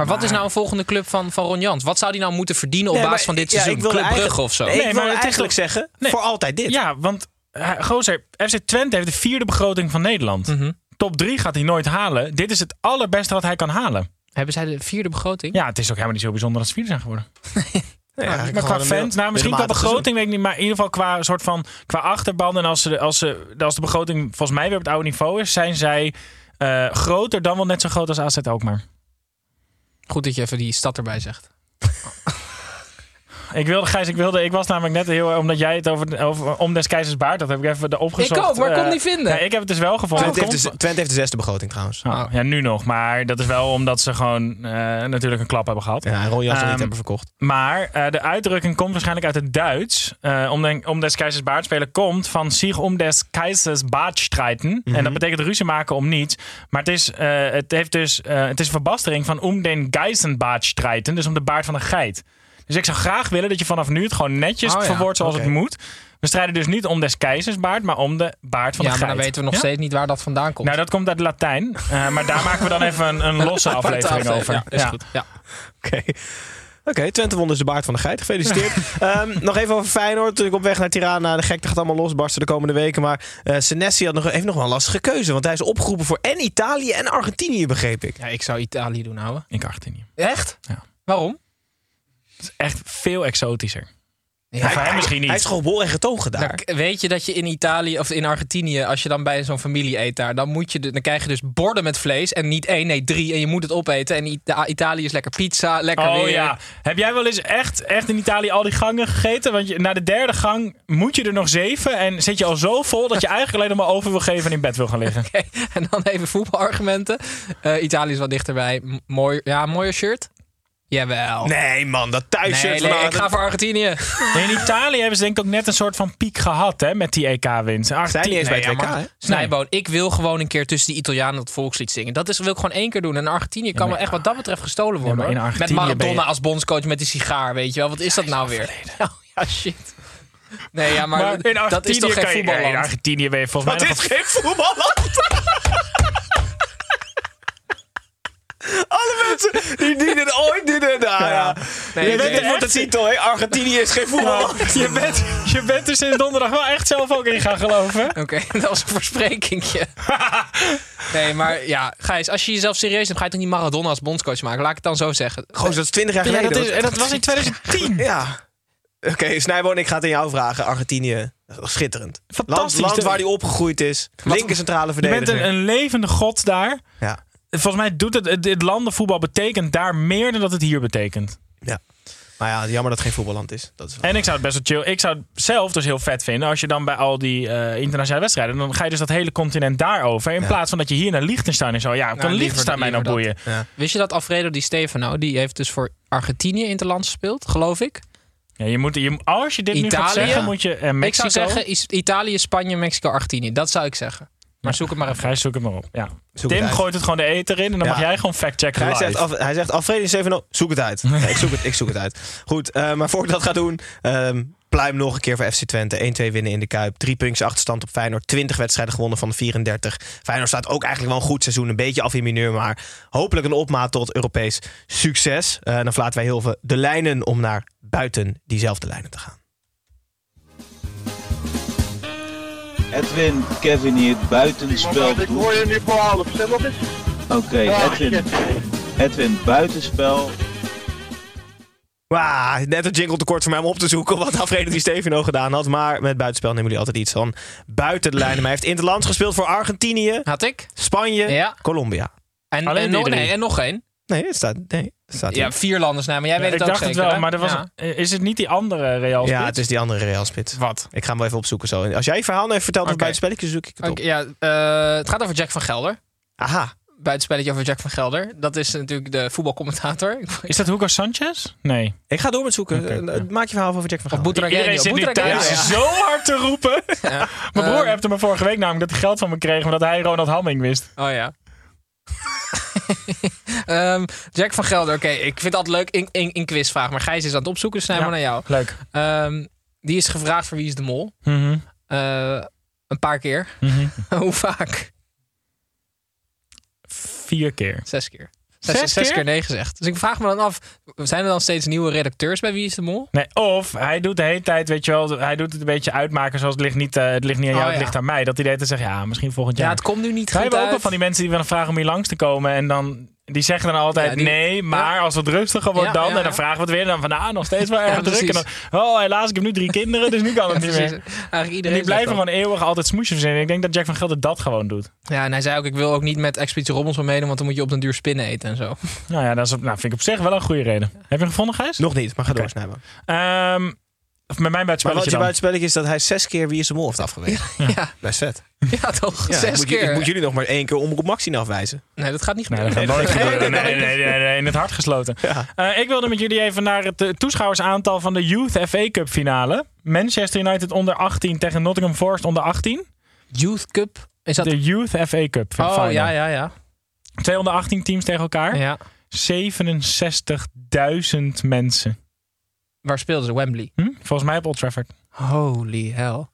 Maar wat is nou een volgende club van, van Ron Jans? Wat zou die nou moeten verdienen op Nee, basis maar- van dit ja, seizoen? Club Brugge of zo? Nee, Nee, ik maar wil het is eigenlijk zeggen, Nee. voor altijd dit. Ja, want uh, gozer, FC Twente heeft de vierde begroting van Nederland. Mhm. Top drie gaat hij nooit halen. Dit is het allerbeste wat hij kan halen. Hebben zij de vierde begroting? Ja, het is ook helemaal niet zo bijzonder dat ze vierde zijn geworden. Ja, maar qua fans, nou, misschien qua begroting weet ik niet, maar in ieder geval qua soort van qua achterban en als, ze, als, ze, als de begroting volgens mij weer op het oude niveau is, zijn zij eh, groter dan wel net zo groot als AZ ook maar. Goed dat je even die stad erbij zegt. Ik wilde, Gijs, ik wilde, ik was namelijk net heel, omdat jij het over, over om des keizers baard, dat heb ik even opgezocht. Ik ook, maar ik kon Eh, niet vinden. nee, ik heb het dus wel gevonden. Twente heeft, Het de, komt- Twente heeft de zesde begroting trouwens. Oh, ja, nu nog. Maar dat is wel omdat ze gewoon eh, natuurlijk een klap hebben gehad. Ja, en Ron Jans nog Ehm, niet hebben verkocht. Maar eh, de uitdrukking komt waarschijnlijk uit het Duits. Eh, om, den, om des keizers baard spelen komt van zich om des keizers baard strijden. En dat betekent ruzie maken om niets. Maar het is, eh, het heeft dus, eh, het is een verbastering van om den geisenbaard strijden. Dus om de baard van de geit. Dus ik zou graag willen dat je vanaf nu het gewoon netjes Oh ja, verwoordt zoals het moet. We strijden dus niet om des keizers baard, maar om de baard van ja, de maar geit. dan weten we nog Ja? steeds niet waar dat vandaan komt. Nou, dat komt uit het Latijn. Eh, maar daar maken we dan even een, een losse aflevering over. Ja, is Ja. goed. Ja. Oké. Oké, Twente won dus de baard van de geit. Gefeliciteerd. Ehm, nog even over Feyenoord. Natuurlijk op weg naar Tirana. De gekte gaat allemaal losbarsten de komende weken. Maar eh Senesi had nog, heeft nog wel een lastige keuze. Want hij is opgeroepen voor en Italië en Argentinië, begreep ik. ja, ik zou Italië doen houden. Ik Argentinië. Echt? Ja. Waarom? Het is echt veel exotischer. Ja, voor hem misschien niet. Hij is gewoon bol en getogen daar. Nou, weet je dat je in Italië of in Argentinië, als je dan bij zo'n familie eet daar, dan, moet je de, dan krijg je dus borden met vlees en niet één, nee drie. En je moet het opeten. En Ita- Italië is lekker pizza, lekker Oh weer. ja. Heb jij wel eens echt, echt in Italië al die gangen gegeten? Want je, na de derde gang moet je er nog zeven. En zit je al zo vol dat je eigenlijk alleen nog maar over wil geven en in bed wil gaan liggen. Oké, En dan even voetbalargumenten. Eh, Italië is wat dichterbij. M- Mooi, ja, mooier shirt. Jawel. Nee man, dat thuisshirt nee, van nee, ik Argentinië. ga voor Argentinië. In Italië hebben ze denk ik ook net een soort van piek gehad hè, met die EK-winst. Zijn niet eens bij het maar- hè? Snijboon, ik wil gewoon een keer tussen die Italianen dat volkslied zingen. Dat is, wil ik gewoon één keer doen. En Argentinië kan wel echt wat dat betreft gestolen worden. maar in hoor. Met Argentinië Maradona je- als bondscoach met die sigaar, weet je wel. Wat is dat nou weer? Oh, ja, shit. Nee, ja, maar, Maar in Argentinië dat is toch geen voetballand? in Argentinië ben je volgens Dat is geen voetballand. Alle mensen die, die dit ooit doen. Nou, ja. Nee, je weet- het wordt de titel, hè? Argentinië is geen voetballand. Je bent, je bent er sinds donderdag wel echt zelf ook in gaan geloven. Oké, dat was een versprekingje. nee, maar ja, Gijs, als je jezelf serieus neemt, ga je toch niet Maradona als bondscoach maken? Laat ik het dan zo zeggen. Gewoon, dat is 20 jaar Ja, geleden. dat, is, en dat was in 2010. Ja. Oké, Snijboon, ik ga het aan jou vragen. Argentinië, schitterend. Fantastisch. Land, land waar hij opgegroeid is. Linker centrale Je bent verdediger. een, een levende god daar. Ja. Volgens mij doet het, het, het landenvoetbal betekent daar meer dan dat het hier betekent. ja. Maar ja, jammer dat het geen voetballand is. Dat is En ik zou het best wel chill. Ik zou het zelf dus heel vet vinden als je dan bij al die eh, internationale wedstrijden. Dan ga je dus dat hele continent daarover. In Ja. plaats van dat je hier naar Liechtenstein en zo. Ja, kan liever- Liechtenstein mij nou boeien? Ja. Wist je dat Alfredo Di Stefano, die heeft dus voor Argentinië interlands gespeeld, geloof ik? Ja, je moet, je, als je dit nu gaat Italië? zeggen, moet je. eh, Mexico. Ik zou zeggen Italië, Spanje, Mexico, Argentinië. Dat zou ik zeggen. Maar zoek het maar even. Gijs, zoek het maar op. Ja. Zoek Tim het gooit het gewoon de eter in en dan Ja. mag jij gewoon fact-checken. Hij zegt, af, hij zegt Alfredo 7 zoek het uit. Ja, ik, zoek het, ik zoek het uit. Goed, eh, maar voor ik dat ga doen, ehm pluim nog een keer voor FC Twente. 1-2 winnen in de Kuip. Drie puntjes achterstand op Feyenoord. 20 wedstrijden gewonnen van de 34. Feyenoord staat ook eigenlijk wel een goed seizoen. Een beetje af in mineur, maar hopelijk een opmaat tot Europees succes. Eh, dan verlaten wij heel veel de lijnen om naar buiten diezelfde lijnen te gaan. Edwin, Kevin hier, buitenspel. Ik hoor je nu voor half. Zeg nog eens. Oké, Edwin. Edwin, buitenspel. Wauw, net een jingle tekort voor mij om op te zoeken wat Alfredo Di Stefano gedaan had. Maar met buitenspel nemen jullie altijd iets van buiten de lijnen. Maar hij heeft interlands gespeeld voor Argentinië, Had ik. Spanje, Ja. Colombia. En, Alleen en, die nog, nee, en nog één. Nee, het staat, nee, het staat Ja, vier landers nou, maar jij weet ik het ook dacht het wel, hè? maar er was, Ja. is het niet die andere Real Ja, spits? het is die andere Real Spits. Wat? Ik ga hem wel even opzoeken zo. En Als jij je verhaal nou even vertelt over Oké. buitenspelletjes, zoek ik het op. Oké, ja, eh, het gaat over Jack van Gelder. Aha. Buitenspelletje over Jack van Gelder. Dat is natuurlijk de voetbalcommentator. Is dat Hugo Sanchez? Nee. Ik ga door met zoeken. Oké, Eh, Maak je verhaal over Jack van Of Gelder. Boutragueño. Iedereen zit nu thuis ja. zo hard te roepen. Ja. Mijn broer heeft me vorige week namelijk dat hij geld van me kreeg... omdat hij Ronald Hamming wist. Oh ja. Ehm, Jack van Gelder, oké. ik vind altijd leuk in, in, in quizvraag. Maar Gijs is aan het opzoeken, dus snel Ja. maar naar jou. Leuk. Ehm, die is gevraagd voor Wie is de Mol. Eh, een paar keer. Mhm. Hoe vaak? Vier keer. Zes keer. Zes, Zes zes keer? keer nee gezegd. Dus ik vraag me dan af, zijn er dan steeds nieuwe redacteurs bij Wie is de Mol? Nee, of hij doet de hele tijd, weet je wel, hij doet het een beetje uitmaken zoals het ligt niet, eh, het ligt niet aan jou, Oh, het ja. ligt aan mij. Dat hij de hele tijd zegt, ja, misschien volgend Ja, jaar. het komt nu niet Wij goed hebben ook wel uit. van die mensen die willen vragen om hier langs te komen en dan, die zeggen dan altijd Ja, die- nee, maar als het rustiger wordt Ja, dan, ja, en dan vragen we het weer, en dan van, nou, nog steeds wel erg Ja, druk. En dan, oh, helaas, ik heb nu drie kinderen, dus nu kan het Ja, niet precies. meer. Eigenlijk En iedereen die blijven gewoon eeuwig altijd smoesjes verzinnen. Ik denk dat Jack van Gelder dat gewoon doet. Ja, en hij zei ook, ik wil ook niet met Expeditie Robinson meedoen, want dan moet je op den duur spinnen eten en zo. Nou ja, dat is, nou, vind ik op zich wel een goede reden. Heb je hem gevonden, Gijs? Nog niet, maar ga Oké. doorsnijden. Ehm, of met mijn Maar wat buitenspelletje je buitenspelletje is dat hij zes keer Wie is de Mol heeft afgewezen. Ja, Best vet. ja toch? Ja, Zes ik moet, keer. Ik moet jullie nog maar één keer Omroep Maxine afwijzen. Nee, dat gaat niet Nee, gebeuren. dat gaat nooit Nee, nee, gebeuren. nee, Nee, nee, nee, nee, in het hart gesloten. Ja. Eh, ik wilde met jullie even naar het eh, toeschouwersaantal van de Youth FA Cup finale. Manchester United onder 18 tegen Nottingham Forest onder 18. Youth Cup. Is dat... De Youth FA Cup Oh, final. ja, ja, ja. Twee onder 18 teams tegen elkaar. ja. 67.000 mensen. Waar speelden ze? Wembley. Hm? Volgens mij op Old Trafford. Holy hell.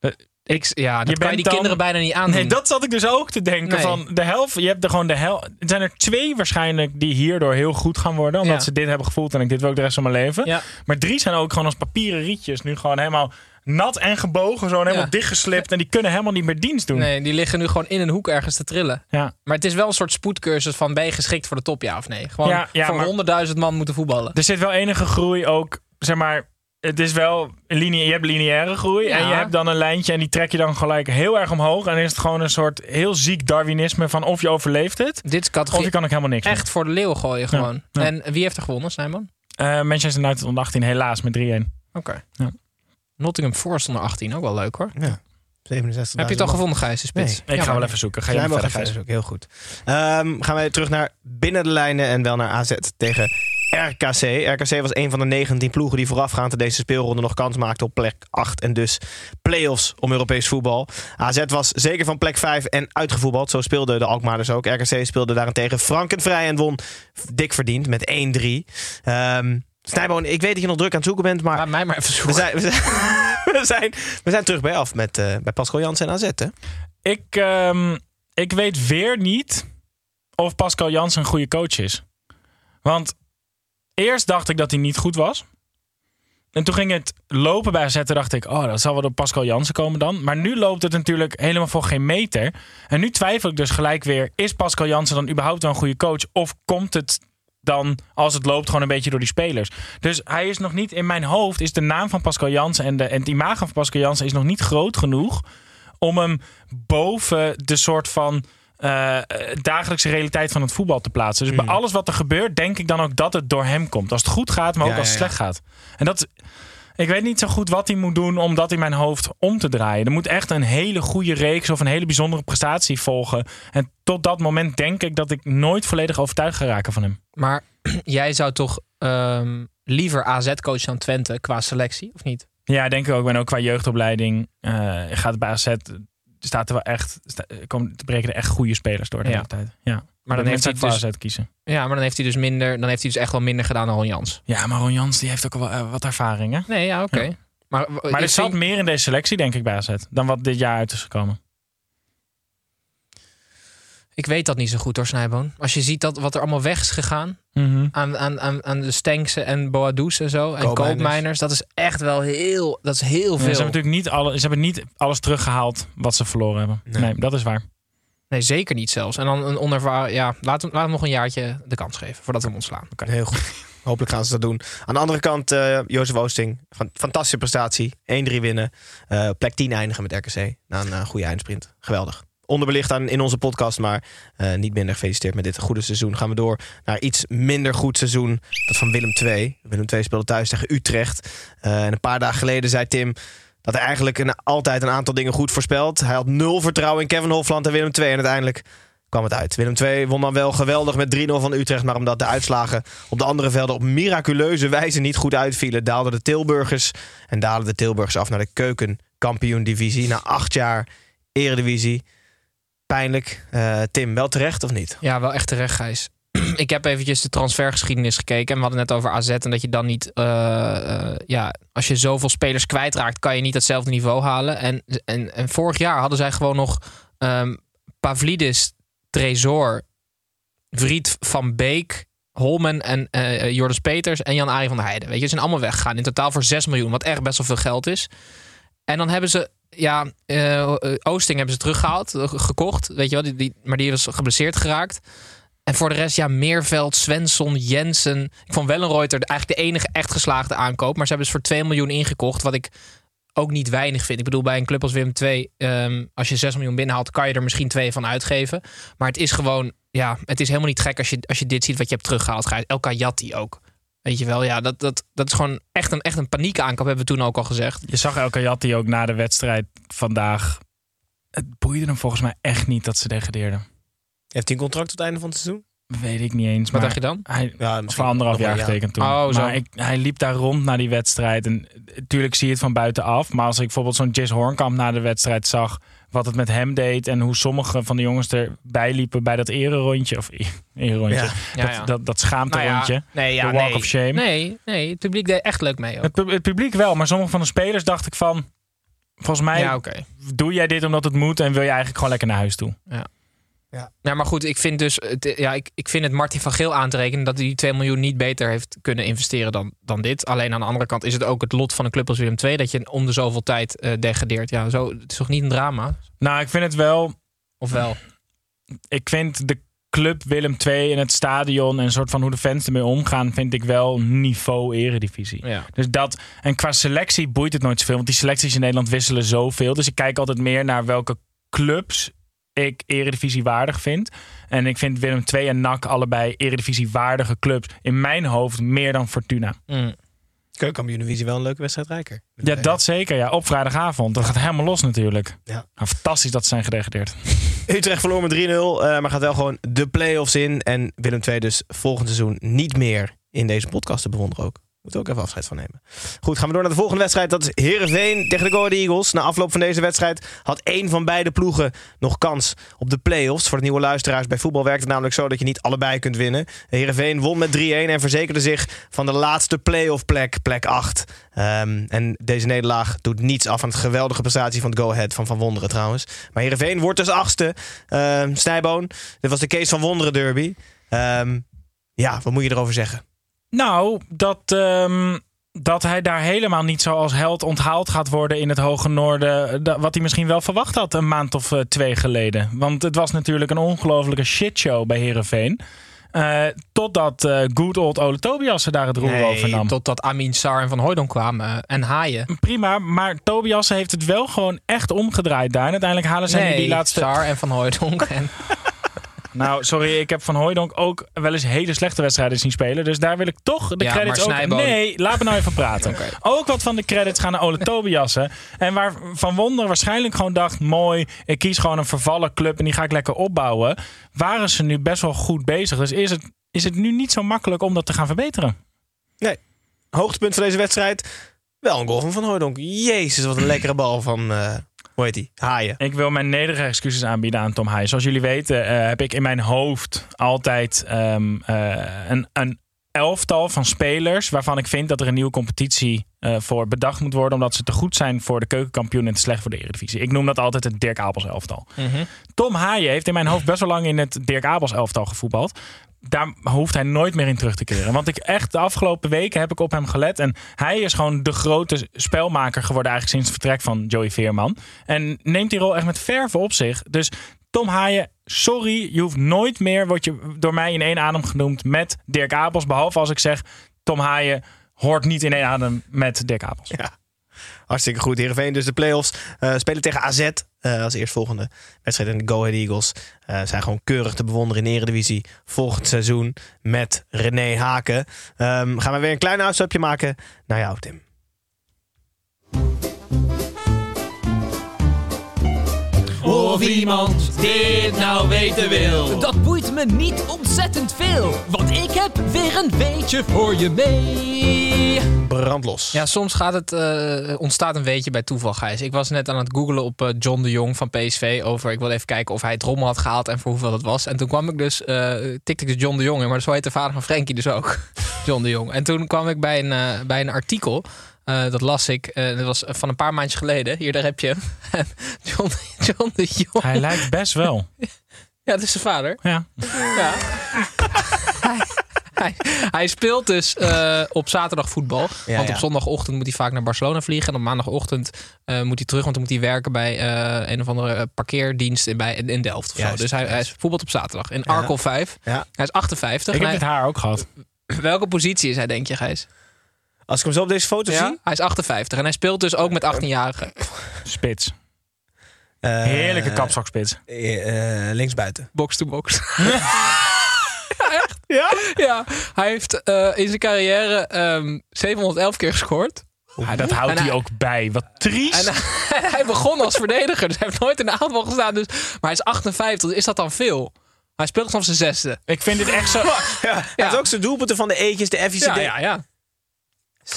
Eh, Ik, ja, dat je kan je die dan- kinderen bijna niet aandoen. Nee, dat zat ik dus ook te denken. Nee. Van de helft, je hebt er gewoon de helft. Er zijn er twee waarschijnlijk die hierdoor heel goed gaan worden. Omdat Ja. ze dit hebben gevoeld en ik dit wil ook de rest van mijn leven. Ja. Maar drie zijn ook gewoon als papieren rietjes. Nu gewoon helemaal nat en gebogen. Zo helemaal dichtgeslipt. En die kunnen helemaal niet meer dienst doen. Nee, die liggen nu gewoon in een hoek ergens te trillen. Ja. Maar het is wel een soort spoedcursus van ben je geschikt voor de top, ja of nee? Gewoon voor 100.000 man moeten voetballen. Er zit wel enige groei ook. Zeg maar, het is wel linea- je hebt lineaire groei. Ja. En je hebt dan een lijntje en die trek je dan gelijk heel erg omhoog. En dan is het gewoon een soort heel ziek Darwinisme van of je overleeft het. Dit is Of categorie je kan ook helemaal niks meer. echt voor de leeuw gooien gewoon. ja. En wie heeft er gewonnen, Simon? Eh, Manchester United onder 18 helaas met 3-1. Oké. Ja. Nottingham Forest onder 18, ook wel leuk hoor. Ja. 67. Heb je het al gevonden, Gijs, de spits? Nee. Ik ga wel even zoeken. Ga je Jij maar mag verder, even Gijs. ook heel goed. Ehm, gaan wij terug naar binnen de lijnen en wel naar AZ tegen RKC. RKC was een van de 19 ploegen die voorafgaand aan deze speelronde nog kans maakten op plek 8 en dus play-offs om Europees voetbal. AZ was zeker van plek 5 en uitgevoetbald. Zo speelden de Alkmaarders ook. RKC speelde daarentegen frankenvrij en won dik verdiend met 1-3. Ehm Snijboon, ik weet dat je nog druk aan het zoeken bent, maar Laat mij maar even we zoeken. zijn, we, zijn, we, zijn, we zijn terug bij af met eh, bij Pascal Jansen en AZ. Hè? Ik, ehm, ik weet weer niet of Pascal Jansen een goede coach is. Want eerst dacht ik dat hij niet goed was. En toen ging het lopen bij AZ. Dacht ik, oh, dat zal wel door Pascal Jansen komen dan. Maar nu loopt het natuurlijk helemaal voor geen meter. En nu twijfel ik dus gelijk weer. Is Pascal Jansen dan überhaupt wel een goede coach? Of komt het dan, als het loopt, gewoon een beetje door die spelers? Dus hij is nog niet, in mijn hoofd is de naam van Pascal Jansen... en, de, en het imago van Pascal Jansen is nog niet groot genoeg... om hem boven de soort van eh, dagelijkse realiteit van het voetbal te plaatsen. Dus bij alles wat er gebeurt, denk ik dan ook dat het door hem komt. Als het goed gaat, maar ook als het ja, slecht gaat. En dat, ik weet niet zo goed wat hij moet doen om dat in mijn hoofd om te draaien. Er moet echt een hele goede reeks of een hele bijzondere prestatie volgen. En tot dat moment denk ik dat ik nooit volledig overtuigd ga raken van hem. Maar jij zou toch ehm, liever AZ-coach dan Twente qua selectie, of niet? Ja, denk ik ook. En ook qua jeugdopleiding eh, gaat bij AZ... Staat er wel echt, sta, komen, er breken er echt goede spelers door de Ja. hele tijd. Ja. Maar dan heeft hij dus- kiezen. Ja, maar dan heeft hij dus minder, dan heeft hij dus echt wel minder gedaan dan Ron Jans. Ja, maar Ron Jans die heeft ook wel eh, wat ervaring, hè? Nee, ja, oké. Ja. Maar, Maar er zat vind- meer in deze selectie, denk ik, bij AZ. Dan wat dit jaar uit is gekomen. ik weet dat niet zo goed hoor, Snijboon. Als je ziet dat, wat er allemaal weg is gegaan Mhm. aan, aan, aan, aan de Stenksen en Boadous en zo. En Koopmijners. Dat is echt wel heel, dat is heel Ja, veel. ze, hebben natuurlijk niet alle, ze hebben niet alles teruggehaald wat ze verloren hebben. Nee, Nee. dat is waar. Nee, zeker niet zelfs. En dan een onervaren... Ja, laat hem, laat hem nog een jaartje de kans geven voordat we hem ontslaan. Heel goed. Hopelijk gaan ze dat doen. Aan de andere kant, eh Jozef Oosting. Fantastische prestatie. 1-3 winnen. Eh, plek 10 eindigen met RKC. Na een eh, goede eindsprint. Geweldig. Onderbelicht aan in onze podcast, maar niet minder gefeliciteerd met dit goede seizoen. Gaan we door naar iets minder goed seizoen. Dat van Willem II. Willem II speelde thuis tegen Utrecht. En een paar dagen geleden zei Tim dat hij eigenlijk een, altijd een aantal dingen goed voorspelt. Hij had nul vertrouwen in Kevin Hofland en Willem II. En uiteindelijk kwam het uit. Willem II won dan wel geweldig met 3-0 van Utrecht. Maar omdat de uitslagen op de andere velden op miraculeuze wijze niet goed uitvielen... daalden de Tilburgers en dalen de Tilburgers af naar de keukenkampioen-divisie. Na acht jaar eredivisie. Pijnlijk. Eh, Tim, wel terecht of niet? Ja, wel echt terecht, Gijs. ik heb eventjes de transfergeschiedenis gekeken. En we hadden net over AZ. En dat je dan niet... eh, eh, ja, als je zoveel spelers kwijtraakt... kan je niet hetzelfde niveau halen. En, en, en vorig jaar hadden zij gewoon nog... ehm, Pavlidis, Tresor, Vriet van Beek... Holmen en eh Joris Peters en Jan-Arie van der Heijden. Weet je, ze zijn allemaal weggegaan. In totaal voor 6 miljoen, wat echt best wel veel geld is. En dan hebben ze, ja, Oosting hebben ze teruggehaald, eh, gekocht. Weet je wel, die, die, maar die was geblesseerd geraakt. En voor de rest, ja, Meerveld, Svensson, Jensen. Ik vond Wellenreuter eigenlijk de enige echt geslaagde aankoop. Maar ze hebben ze voor 2 miljoen ingekocht, wat ik ook niet weinig vind. Ik bedoel, bij een club als Willem II, ehm, als je 6 miljoen binnenhaalt, kan je er misschien twee van uitgeven. Maar het is gewoon, ja, het is helemaal niet gek als je, als je dit ziet wat je hebt teruggehaald. El Kayati ook. Weet je wel, ja, dat, dat, dat is gewoon echt een, echt een paniekaankoop, hebben we toen ook al gezegd. Je zag El Kayati ook na de wedstrijd vandaag. Het boeide hem volgens mij echt niet dat ze degradeerden. Heeft hij een contract tot het einde van het seizoen? Weet ik niet eens. Wat maar dacht je dan? Hij, Ja, voor anderhalf jaar getekend toen. Oh, zo. maar ik, hij liep daar rond naar die wedstrijd. En natuurlijk zie je het van buitenaf. Maar als ik bijvoorbeeld zo'n Jis Hornkamp na de wedstrijd zag... wat het met hem deed en hoe sommige van de jongens erbij liepen... bij dat ererondje. Of e- ererondje. Ja. Ja, dat, ja. Dat, dat schaamterondje. Nou ja, nee, ja, de walk nee. of shame. Nee, nee, het publiek deed echt leuk mee. Ook. Het, pub- het publiek wel, maar sommige van de spelers dacht ik van... Volgens mij doe jij dit omdat het moet... en wil je eigenlijk gewoon lekker naar huis toe. Ja, maar goed, ik vind dus, het, ja, ik, ik vind het Martin van Geel aan te rekenen dat hij die 2 miljoen niet beter heeft kunnen investeren dan, dan dit. Alleen aan de andere kant is het ook het lot van een club als Willem II dat je om de zoveel tijd eh, degradeert. Ja, zo, het is toch niet een drama? Nou, ik vind het wel... Of wel? ik vind de club Willem II en het stadion en soort van hoe de fans ermee omgaan, vind ik wel niveau eredivisie. Ja. Dus dat, en qua selectie boeit het nooit zoveel, want die selecties in Nederland wisselen zoveel. Dus ik kijk altijd meer naar welke clubs ik eredivisie waardig vind. En ik vind Willem II en NAC allebei eredivisie waardige clubs. In mijn hoofd meer dan Fortuna. Mm. Keukenkampioen-divisie wel een leuke wedstrijd rijker. Ja, dat zeker. Ja, op vrijdagavond. Dat gaat helemaal los natuurlijk. Ja. Nou, fantastisch dat ze zijn gedegradeerd. Utrecht verloor met 3-0, eh, maar gaat wel gewoon de play-offs in. En Willem II dus volgend seizoen niet meer in deze podcast te bewonderen ook. Moet ook even afscheid van nemen. Goed, gaan we door naar de volgende wedstrijd. Dat is Heerenveen tegen de Go Eagles. Na afloop van deze wedstrijd had één van beide ploegen nog kans op de play-offs. Voor de nieuwe luisteraars, bij voetbal werkt het namelijk zo dat je niet allebei kunt winnen. Heerenveen won met 3-1 en verzekerde zich van de laatste play-off plek, plek 8. Ehm, en deze nederlaag doet niets af aan het geweldige prestatie van het Go Ahead van Van Wonderen trouwens. Maar Heerenveen wordt dus achtste. Ehm Snijboon, dit was de Kees van Wonderen derby. Ehm, ja, wat moet je erover zeggen? Nou, dat, ehm, dat hij daar helemaal niet zo als held onthaald gaat worden in het Hoge Noorden. da- Wat hij misschien wel verwacht had een maand of eh, twee geleden. Want het was natuurlijk een ongelofelijke shitshow bij Herenveen. totdat eh Good Old Ole daar het roer over nam. totdat Amin Sar en Van Hooydonk kwamen eh, en Haaien. Prima, maar Tobias heeft het wel gewoon echt omgedraaid daar. En uiteindelijk halen ze Nee, die laatste... Sar en Van Hooydonk. En... Nou, sorry, ik heb Van Hooijdonk ook wel eens hele slechte wedstrijden zien spelen. Dus daar wil ik toch de Ja, credits ook... Snijboon- Nee, laat me nou even praten. Ook wat van de credits gaan naar Ole Tobiasen. En waar Van Wonder waarschijnlijk gewoon dacht... mooi, ik kies gewoon een vervallen club en die ga ik lekker opbouwen. Waren ze nu best wel goed bezig. Dus is het, is het nu niet zo makkelijk om dat te gaan verbeteren. Nee. Hoogtepunt van deze wedstrijd. Wel een goal van Van Hooydonk. Jezus, wat een lekkere bal van... eh, hoe heet die? Haaien. Ik wil mijn nederige excuses aanbieden aan Tom Haaien. Zoals jullie weten eh, heb ik in mijn hoofd altijd ehm, eh, een, een elftal van spelers... waarvan ik vind dat er een nieuwe competitie eh, voor bedacht moet worden... omdat ze te goed zijn voor de keukenkampioen en te slecht voor de Eredivisie. Ik noem dat altijd het Dirk Abels elftal. Tom Haaien heeft in mijn hoofd best wel lang in het Dirk Abels elftal gevoetbald. Daar hoeft hij nooit meer in terug te keren. Want ik echt de afgelopen weken heb ik op hem gelet. En hij is gewoon de grote spelmaker geworden eigenlijk sinds het vertrek van Joey Veerman. En neemt die rol echt met verve op zich. Dus Tom Haaien, sorry, je hoeft nooit meer, word je door mij in één adem genoemd met Dirk Apels. Behalve als ik zeg, Tom Haaien hoort niet in één adem met Dirk Apels. Ja. Hartstikke goed. Heerenveen dus de play-offs. eh, spelen tegen AZ eh, als eerstvolgende wedstrijd. En de Go Ahead Eagles eh, zijn gewoon keurig te bewonderen in de Eredivisie. Volgend seizoen met René Haken. Ehm, gaan we weer een klein uitstapje maken naar jou, Tim. Of iemand dit nou weten wil. Dat boeit me niet ontzettend veel, want ik heb weer een weetje voor je mee. Brandlos. Ja, soms gaat het, eh, ontstaat een weetje bij toeval, Gijs. Ik was net aan het googlen op eh, John de Jong van PSV over... Ik wilde even kijken of hij het rommel had gehaald en voor hoeveel dat was. En toen kwam ik dus, eh tikte ik dus John de Jong in. Maar zo heet de vader van Frenkie dus ook. John de Jong. En toen kwam ik bij een, bij een artikel... eh, dat las ik. eh, dat was van een paar maandjes geleden. Hier, daar heb je hem. John, John de Jong. Hij lijkt best wel. Ja, dat is zijn vader. Ja. Ja. Hij, hij, hij speelt dus eh, op zaterdag voetbal. Ja, want ja. op zondagochtend moet hij vaak naar Barcelona vliegen. En op maandagochtend eh, moet hij terug, want dan moet hij werken bij eh, een of andere parkeerdienst in, bij, in Delft. Of zo. Dus hij, hij is voetbalt op zaterdag in. Arkel 5. Ja. Hij is 58. Ik heb hij- haar ook gehad. welke positie is hij, denk je, Gijs? Als ik hem zo op deze foto Ja? zie... Hij is 58 en hij speelt dus ook met 18-jarigen. Spits. Heerlijke kapzakspits. eh, eh, linksbuiten. Box to box. ja? Ja? Ja. Hij heeft eh, in zijn carrière ehm, 711 keer gescoord. Ja, dat houdt En hij ook bij. Wat triest. En hij- hij begon als verdediger, dus hij heeft nooit in de aanval gestaan. Dus, maar hij is 58, dus is dat dan veel? Hij speelt vanaf zijn zesde. Ik vind dit echt zo... Ja, Hij heeft ook zijn doelpunten van de E'tjes, de de Ja, ja, ja.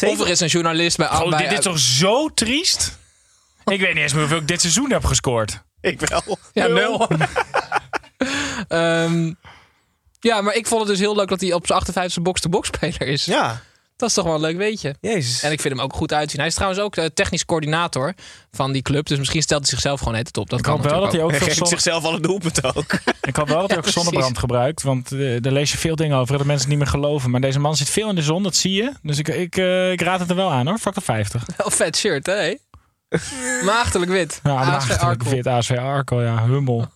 Of er is een journalist bij... Oh, bij dit is toch zo triest? Ik weet niet eens meer hoeveel ik dit seizoen heb gescoord. Ik wel. Ja, nul. Ehm, ja, maar ik vond het dus heel leuk dat hij op zijn 58e box-to-box speler is. Ja, Dat is toch wel een leuk weetje. jezus. En ik vind hem ook goed uitzien. Hij is trouwens ook de technisch coördinator van die club. Dus misschien stelt hij zichzelf gewoon net op. Dat Ik kan wel dat hij natuurlijk ook Hij veel geeft zon... zichzelf alle doelpunten ook. Ik hoop wel dat hij ook zonnebrand gebruikt. Want eh, daar lees je veel dingen over dat mensen het niet meer geloven. Maar deze man zit veel in de zon, dat zie je. Dus ik, ik, eh, ik raad het er wel aan hoor. Factor 50. Wel vet shirt, hè? Maagdelijk wit. Ja, ASV maagdelijk Arkel. wit ASV Arco, ja, hummel.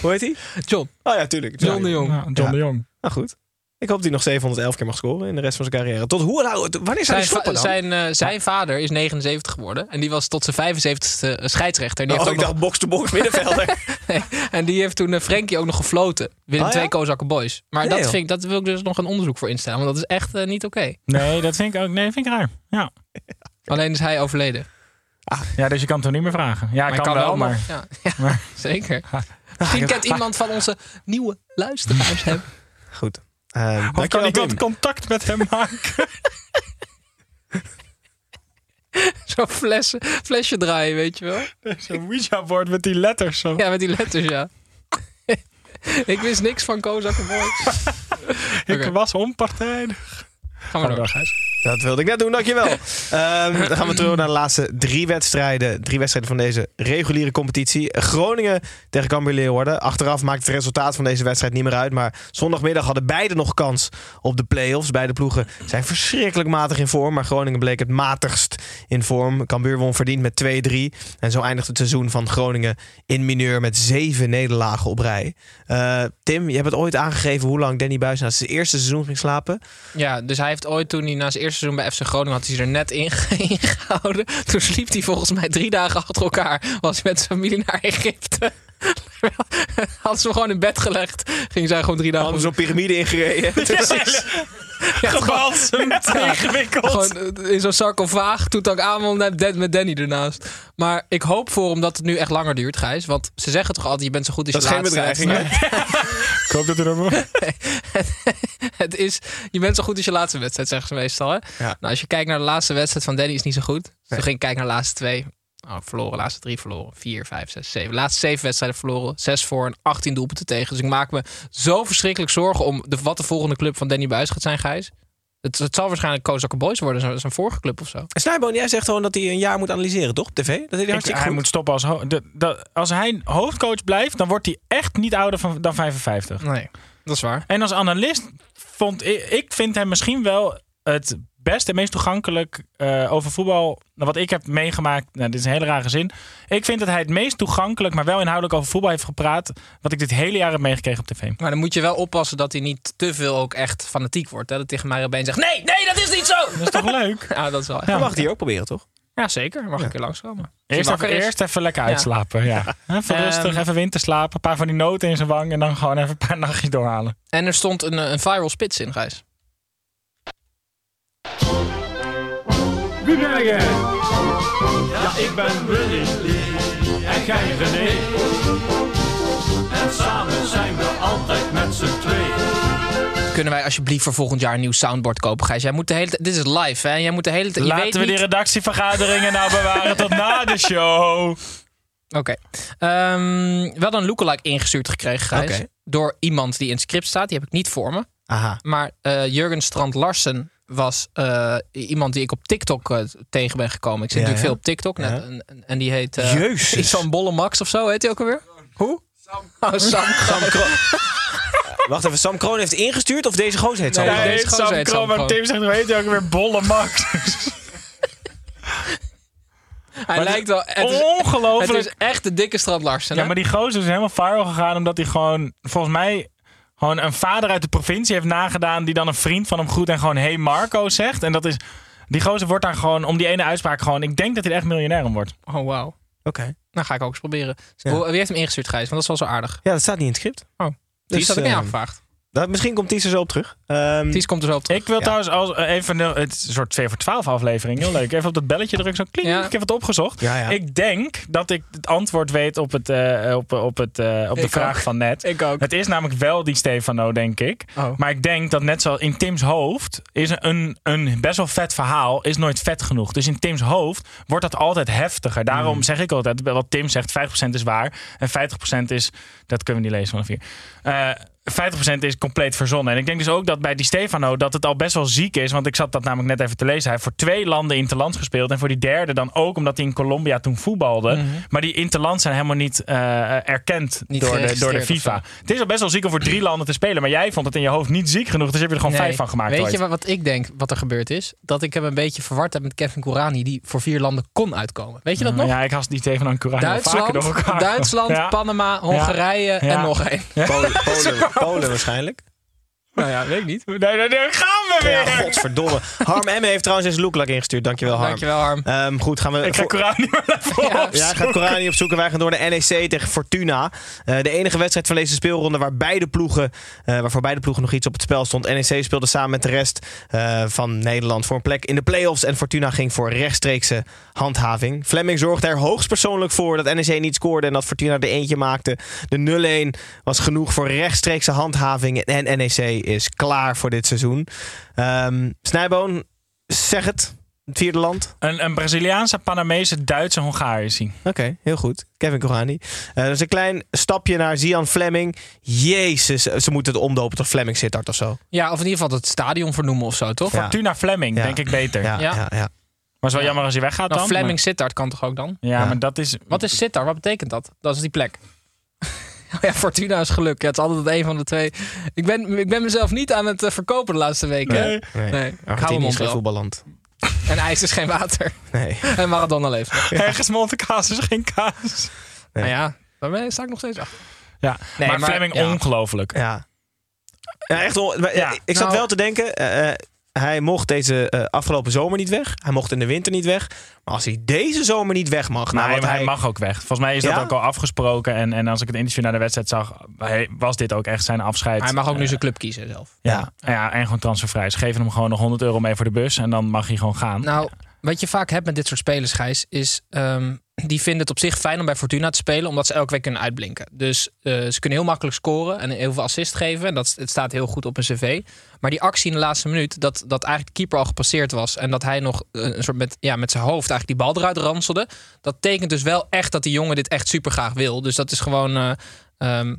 Hoe heet hij? John. Oh ja, tuurlijk. John de Jong. Ja, John Ja. de Jong. Nou goed. Ik hoop dat hij nog 711 keer mag scoren in de rest van zijn carrière. Tot hoe oud? Wanneer zou hij Zijn, stoppen va- dan? zijn, eh, zijn vader is 79 geworden. En die was tot zijn 75ste scheidsrechter. En die oh, heeft ik ook dacht box-to-box middenvelder. nee, en die heeft toen eh, Frenkie ook nog gefloten. Willem Oh, twee ja? Kozakken Boys. Maar Nee, dat, joh. vind ik, dat wil ik dus nog een onderzoek voor instellen. Want dat is echt eh, niet oké. Nee, dat vind ik ook. Nee, vind ik raar. Ja. Alleen is hij overleden. ja, dus je kan het toch niet meer vragen. Ja, Maar kan, kan wel, wel maar... Ja, ja, Maar- zeker. Misschien kent iemand van onze nieuwe luisteraars hem. Goed. Ehm Of kan iemand Tim. contact met hem maken? Zo'n flesje, flesje draaien, weet je wel. Zo'n Ouija-bord met die letters zo. Ja, met die letters, ja. ik wist niks van Kozakken Boys. Ik was onpartijdig. Gaan we door. Dat wilde ik net doen, dankjewel. Ehm dan gaan we terug naar de laatste drie wedstrijden. Drie wedstrijden van deze reguliere competitie. Groningen tegen Cambuur Leeuwarden. Achteraf maakt het resultaat van deze wedstrijd niet meer uit. Maar zondagmiddag hadden beide nog kans op de play-offs. Beide ploegen zijn verschrikkelijk matig in vorm. Maar Groningen bleek het matigst in vorm. Cambuur won verdiend met 2-3. En zo eindigt het seizoen van Groningen in mineur met zeven nederlagen op rij. Eh, Tim, je hebt het ooit aangegeven hoe lang Danny Buis na zijn eerste seizoen ging slapen. Ja, dus hij heeft ooit toen hij na zijn eerste seizoen bij FC Groningen had hij er net in ingehouden. Toen sliep hij volgens mij drie dagen achter elkaar. Was hij met zijn familie naar Egypte. Hadden ze hem gewoon in bed gelegd. Ging zij gewoon drie dagen. Hadden zo'n piramide ingereden. Ja, Gebalsemd, Ja. ingewikkeld. Gewoon eh, in zo'n sarcofaag. Toen ook aan met Dan- met Danny ernaast. Maar ik hoop voor hem dat het nu echt langer duurt, Gijs. Want ze zeggen toch altijd, je bent zo goed als Dat je is geen laatste bedreiging. Ik hoop dat er nog... het is, je bent zo goed als je laatste wedstrijd, zeggen ze meestal. Hè? Ja. Nou, als je kijkt naar de laatste wedstrijd van Danny, is niet zo goed. Toen ging ik kijken naar de laatste twee. Oh, verloren, laatste drie verloren. Vier, vijf, zes, zeven. Laatste zeven wedstrijden verloren. Zes voor en 18 doelpunten tegen. Dus ik maak me zo verschrikkelijk zorgen om de, wat de volgende club van Danny Buis gaat zijn, Gijs. Het, het zal waarschijnlijk Kozakker Boys worden, zijn, zijn vorige club of zo. Snijboon, jij zegt gewoon dat hij een jaar moet analyseren, toch? Op tv? Dat hij Ik, hij moet stoppen als, ho- de, de- als hij hoofdcoach blijft, dan wordt hij echt niet ouder van, dan 55. Nee, dat is waar. En als analist vond ik, ik vind hem misschien wel het best en meest toegankelijk eh, over voetbal. Wat ik heb meegemaakt. Nou, dit is een hele rare zin. Ik vind dat hij het meest toegankelijk, maar wel inhoudelijk over voetbal heeft gepraat. Wat ik dit hele jaar heb meegekregen op tv. Maar dan moet je wel oppassen dat hij niet te veel ook echt fanatiek wordt. Hè? Dat tegen Mario Been zegt, nee, nee, dat is niet zo! Dat is toch leuk? Ja, dat is wel Dat mag hij ook proberen, toch? Ja, zeker. Mag ik een keer langskomen. Eerst even, eerst even lekker uitslapen. Ja. Even Ehm, rustig, even winterslapen. Een paar van die noten in zijn wang. En dan gewoon even een paar nachtjes doorhalen. En er stond een, eh, een viral spits in, Gijs. Wie ben jij? Ja, ik ben Willy Lee en jij René. En samen zijn we altijd met z'n tweeën. Kunnen wij alsjeblieft voor volgend jaar een nieuw soundboard kopen, Gijs? Jij moet de hele tijd... Dit is live, hè? Jij moet de hele weet Laten we die redactievergaderingen nou bewaren tot na de show. Oké. Ehm, we hadden een lookalike ingestuurd gekregen, Gijs. Door iemand die in het script staat. Die heb ik niet voor me. Aha. Maar eh, Jurgen Strand Larsen was eh, iemand die ik op TikTok eh, tegen ben gekomen. Ik zit Ja, natuurlijk ja. veel op TikTok. net, Ja. en, en- en die heet... eh, Jezus. Iets van Bolle Max of zo, heet hij ook alweer? Hoe? Sam. Oh, Sam. Sam Kroon. Wacht even, Sam Kroon heeft ingestuurd of deze gozer heet Sam Nee, Kroon? deze Heet gozer Sam heet Kroon, Sam maar. Tim zegt, weet je ook weer Bolle Max. Hij lijkt wel... Het is, het Ongelooflijk. is echt de dikke Strand Larsen. Ja, hè? maar die gozer is helemaal viral gegaan omdat hij gewoon, volgens mij, gewoon een vader uit de provincie heeft nagedaan die dan een vriend van hem groet en gewoon hey Marco zegt. En dat is, die gozer wordt daar gewoon om die ene uitspraak gewoon, ik denk dat hij er echt miljonair om wordt. Oh, wauw. Oké. Nou, ga ik ook eens proberen. Ja. Wie heeft hem ingestuurd, Gijs? Want dat is wel zo aardig. Ja, dat staat niet in het script. Oh, die Dus, had ik niet eh, aangevraagd. Dat, misschien komt Ties er zo op terug. Ehm, Ties komt er zo op terug. Ik wil Ja. trouwens als, eh, even, een- het is een soort 2 voor 12 aflevering, heel leuk. Even op dat belletje drukken, zo klink, Ja. ik heb het opgezocht. Ja, ja. Ik denk dat ik het antwoord weet op, het, eh, op, op, het, eh, op de Ik vraag ook. van net. Ik ook. Het is namelijk wel die Stefano, denk ik. Oh. Maar ik denk dat net zoals in Tim's hoofd is een, een best wel vet verhaal is nooit vet genoeg. Dus in Tim's hoofd wordt dat altijd heftiger. Daarom Hmm. zeg ik altijd, wat Tim zegt, 50% is waar. En 50% is, dat kunnen we niet lezen vanaf hier. Eh 50% is compleet verzonnen. En ik denk dus ook dat bij die Stefano dat het al best wel ziek is. Want ik zat dat namelijk net even te lezen. Hij heeft voor twee landen interlands gespeeld. En voor die derde dan ook omdat hij in Colombia toen voetbalde. Maar die interlands zijn helemaal niet eh, erkend Mhm. Niet door, de, door de FIFA. Het is al best wel ziek om voor drie landen te spelen. Maar jij vond het in je hoofd niet ziek genoeg. Dus heb je er gewoon Nee. vijf van gemaakt Weet ooit. je wat, wat ik denk wat er gebeurd is? Dat ik hem een beetje verward heb met Kevin Kourani... die voor vier landen kon uitkomen. Weet je dat nog? Ja, ik had die tegen vaker door Duitsland, elkaar. Duitsland Ja. Panama, Hongarije en Ja. nog één. Polen, Polen, Polen waarschijnlijk. Nou ja, weet ik niet. Nee, nee, nee, gaan we weer. Ja, godverdomme. Harm M heeft trouwens eens lookalike ingestuurd. Dankjewel, Harm. Dankjewel, Harm. Ehm, goed, gaan we... Ik ga Koran niet meer even Ja. Ja, hij gaat Korani opzoeken. Wij gaan door naar NEC tegen Fortuna. Eh, de enige wedstrijd van deze speelronde waar beide ploegen, eh, waarvoor beide ploegen nog iets op het spel stond. NEC speelde samen met de rest eh, van Nederland voor een plek in de play-offs. En Fortuna ging voor rechtstreekse handhaving. Fleming zorgde er hoogstpersoonlijk voor dat NEC niet scoorde en dat Fortuna er eentje maakte. De 0-1 was genoeg voor rechtstreekse handhaving. En NEC is klaar voor dit seizoen. Ehm Snijboon, zeg het. Het vierde land. Een, een Braziliaanse, Panamese, Duitse, Hongaar is hij. Oké, heel goed. Kevin Korani. Eh dat is een klein stapje naar Zian Fleming. Jezus, ze moeten het omdopen tot Fleming Sittard of zo. Ja, of in ieder geval het stadion vernoemen of zo, toch? Ja. Fortuna Fleming, Ja. denk ik beter. Ja, Ja. ja. ja, Maar het is wel Ja. jammer als hij weggaat Nou, dan. Fleming maar- Sittard kan toch ook dan? ja, Ja. maar dat is... Wat is Sittard? Wat betekent dat? Dat is die plek. Ja, Fortuna is geluk. Ja, het is altijd een van de twee. Ik ben, ik ben mezelf niet aan het eh, verkopen de laatste weken. Nee. Nee. nee. Ik hou Argentinië is op geen voetballand. En ijs is geen water. Nee. En Maradona leeft nog. Hergesmolten kaas is geen kaas. Nee. Nou ja, daar sta ik nog steeds achter. Ja, Nee, maar, maar- Fleming ja. ongelooflijk. Ja. Ja, echt. Ja. Ik zat Nou- wel te denken. eh, eh, hij mocht deze eh, afgelopen zomer niet weg. Hij mocht in de winter niet weg. Maar als hij deze zomer niet weg mag. Nou, Nee, maar hij mag ook weg. Volgens mij is dat Ja? ook al afgesproken. En, en als ik het interview naar de wedstrijd zag, hij- was dit ook echt zijn afscheid. Hij mag ook nu Eh, zijn club kiezen zelf. Ja, ja, en gewoon transfervrij. Ze geven hem gewoon nog 100 euro mee voor de bus. En dan mag hij gewoon gaan. Nou, wat je vaak hebt met dit soort spelers, Gijs, is ehm, die vinden het op zich fijn om bij Fortuna te spelen, omdat ze elke week kunnen uitblinken. Dus eh, ze kunnen heel makkelijk scoren en heel veel assist geven. En dat het staat heel goed op een cv. Maar die actie in de laatste minuut, dat, dat eigenlijk de keeper al gepasseerd was en dat hij nog eh, een soort met, ja, met zijn hoofd eigenlijk die bal eruit ranselde, dat tekent dus wel echt dat die jongen dit echt super graag wil. Dus dat is gewoon eh, ehm 100%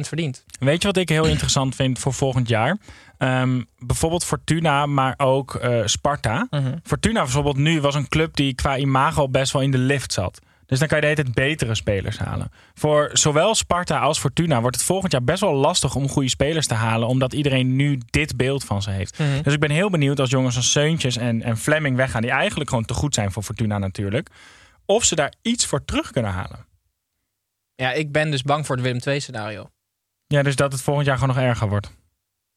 verdiend. Weet je wat ik heel interessant vind voor volgend jaar? Ehm, bijvoorbeeld Fortuna, maar ook eh, Sparta. Mhm. Fortuna bijvoorbeeld nu was een club die qua imago best wel in de lift zat. Dus dan kan je de hele tijd betere spelers halen. Voor zowel Sparta als Fortuna wordt het volgend jaar best wel lastig om goede spelers te halen. Omdat iedereen nu dit beeld van ze heeft. Mhm. Dus ik ben heel benieuwd als jongens als Seuntjes en, en Fleming weggaan. Die eigenlijk gewoon te goed zijn voor Fortuna natuurlijk. Of ze daar iets voor terug kunnen halen. Ja, ik ben dus bang voor het Willem II scenario. Ja, dus dat het volgend jaar gewoon nog erger wordt.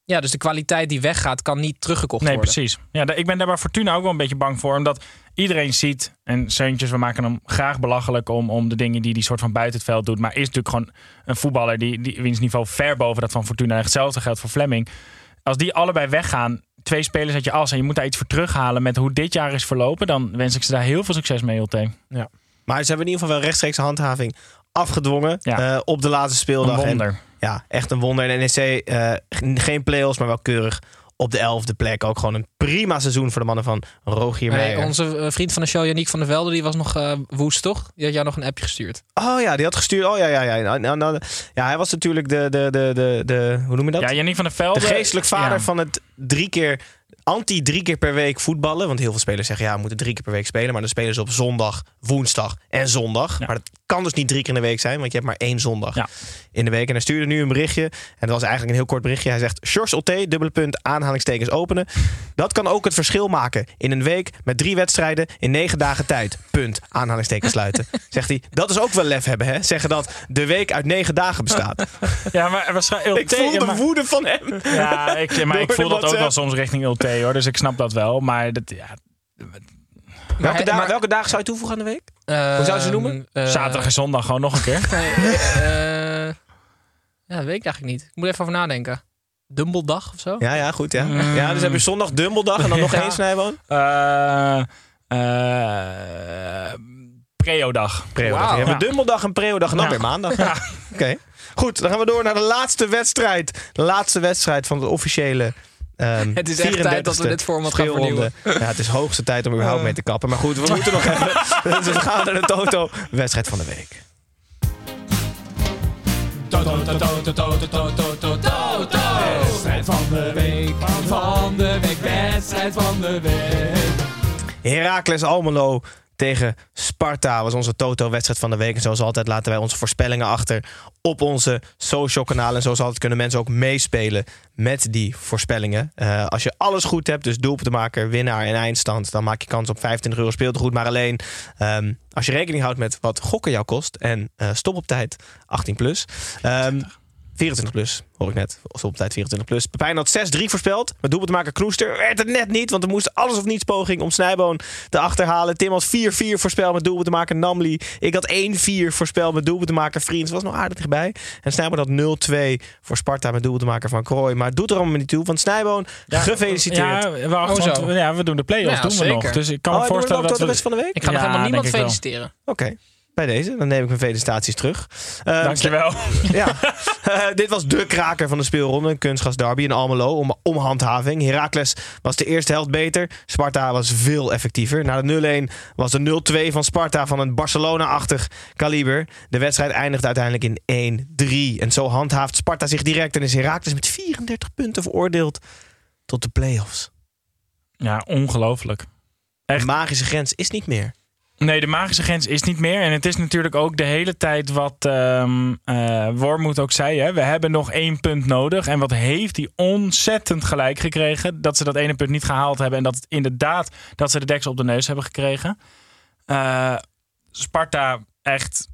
Ja, dus de kwaliteit die weggaat kan niet teruggekocht Nee, worden. precies. Ja, ik ben daar bij Fortuna ook wel een beetje bang voor. Omdat iedereen ziet, en Seuntjes, we maken hem graag belachelijk om, om de dingen die hij soort van buiten het veld doet. Maar is natuurlijk gewoon een voetballer die, die wiens niveau ver boven dat van Fortuna. En Hetzelfde geldt voor Fleming. Als die allebei weggaan, twee spelers uit je as en je moet daar iets voor terughalen met hoe dit jaar is verlopen, dan wens ik ze daar heel veel succes mee, Ulte. Ja. Maar ze hebben in ieder geval wel rechtstreeks handhaving afgedwongen Ja. eh, op de laatste speeldag. Een En- wonder. ja, echt een wonder. En NEC, eh, geen play-offs, maar wel keurig op de elfde plek. Ook gewoon een prima seizoen voor de mannen van Rogier Meijer. onze eh, vriend van de show, Yannick van der Velde, die was nog eh, woest, toch? Die had jou nog een appje gestuurd. Oh ja, die had gestuurd. Oh ja, ja, ja. Nou, nou, nou, ja, hij was natuurlijk de, de, de, de, de hoe noem je dat? Ja, Jannik van der Velde. De geestelijk vader Ja. van het drie keer, anti drie keer per week voetballen. Want heel veel spelers zeggen, ja, we moeten drie keer per week spelen. Maar dan spelen ze op zondag, woensdag en zondag. Maar dat kan dus niet drie keer in de week zijn, want je hebt maar één zondag in de week. En hij stuurde nu een berichtje. En dat was eigenlijk een heel kort berichtje. Hij zegt, Sjors Otte, dubbele punt, aanhalingstekens openen. Dat kan ook het verschil maken in een week met drie wedstrijden in negen dagen tijd. Punt, aanhalingstekens sluiten. Zegt hij, dat is ook wel lef hebben, hè? Zeggen dat de week uit negen dagen bestaat. Ja, maar waarschijnlijk. Ik voel de woede van hem. Ja, ik, maar ik voel dat ook wel soms richting Ulte hoor. Dus ik snap dat wel. Maar dat, ja, Welke, maar- welke dagen zou je toevoegen aan de week? Hoe zou je ze noemen? Eh, zaterdag en zondag gewoon nog een keer. nee, eh, ja, dat weet ik eigenlijk niet. Ik moet even over nadenken. Dumbledag of zo? Ja, ja, goed. Ja, ja dus heb je zondag Dumbledag en dan nog Ja. één snijboon. Eh eh Preo-dag. Je hebt Ja. een Dumbledag en Preodag en dan Ja. weer maandag. Oké. Goed, dan gaan we door naar de laatste wedstrijd. De laatste wedstrijd van de officiële. Ehm Het is echt tijd dat we 34e dit format gaan speelronde. Ja, het is hoogste tijd om überhaupt mee te kappen. Maar goed, we moeten nog even. Dus we gaan naar de Toto. Wedstrijd van de week. Toto, toto, toto, toto, toto, toto. Wedstrijd van de week, van de week, wedstrijd van de week. Heracles Almelo tegen Sparta was onze Toto-wedstrijd van de week. En zoals altijd laten wij onze voorspellingen achter op onze social kanalen. En zoals altijd kunnen mensen ook meespelen met die voorspellingen. Eh, als je alles goed hebt, dus doelpuntenmaker, winnaar en eindstand... dan maak je kans op 25 euro speeltegoed. Maar alleen ehm, als je rekening houdt met wat gokken jou kost... en eh, stop op tijd 18 plus... Ehm, 24 plus, hoor ik net. Stop op tijd 24 plus. Pepijn had 6-3 voorspeld. Met doelpuntenmaker Kloester werd het net niet. Want er moest alles of niets poging om Snijboon te achterhalen. Tim had 4-4 voorspeld met doelpuntenmaker Namli. Ik had 1-4 voorspeld met doelpuntenmaker Vriends. Was nog aardig dichtbij. En Snijboon had 0-2 voor Sparta met doelpuntenmaker Van Krooi. Maar het doet er allemaal niet toe. Want Snijboon, gefeliciteerd. Ja, we, Oh, ja, we doen de play-offs Ja, doen we zeker. nog. Dus ik kan Oh, me we voorstellen dat de van de week? Ik ga nog helemaal niemand feliciteren. Oké. Bij deze, dan neem ik mijn felicitaties terug. Ehm, Dankjewel. Ja, Eh, dit was de kraker van de speelronde. Kunstgas derby in Almelo om, om handhaving. Heracles was de eerste helft beter. Sparta was veel effectiever. Na de 0-1 was de 0-2 van Sparta van een Barcelona-achtig kaliber. De wedstrijd eindigt uiteindelijk in 1-3. En zo handhaaft Sparta zich direct en is Heracles met 34 punten veroordeeld tot de play-offs. Ja, ongelooflijk. De magische grens is niet meer. Nee, de magische grens is niet meer. En het is natuurlijk ook de hele tijd wat ehm eh, Wormoed ook zei. Hè? We hebben nog één punt nodig. En wat heeft hij ontzettend gelijk gekregen. Dat ze dat ene punt niet gehaald hebben. En dat het inderdaad dat ze de deksel op de neus hebben gekregen. Eh, Sparta echt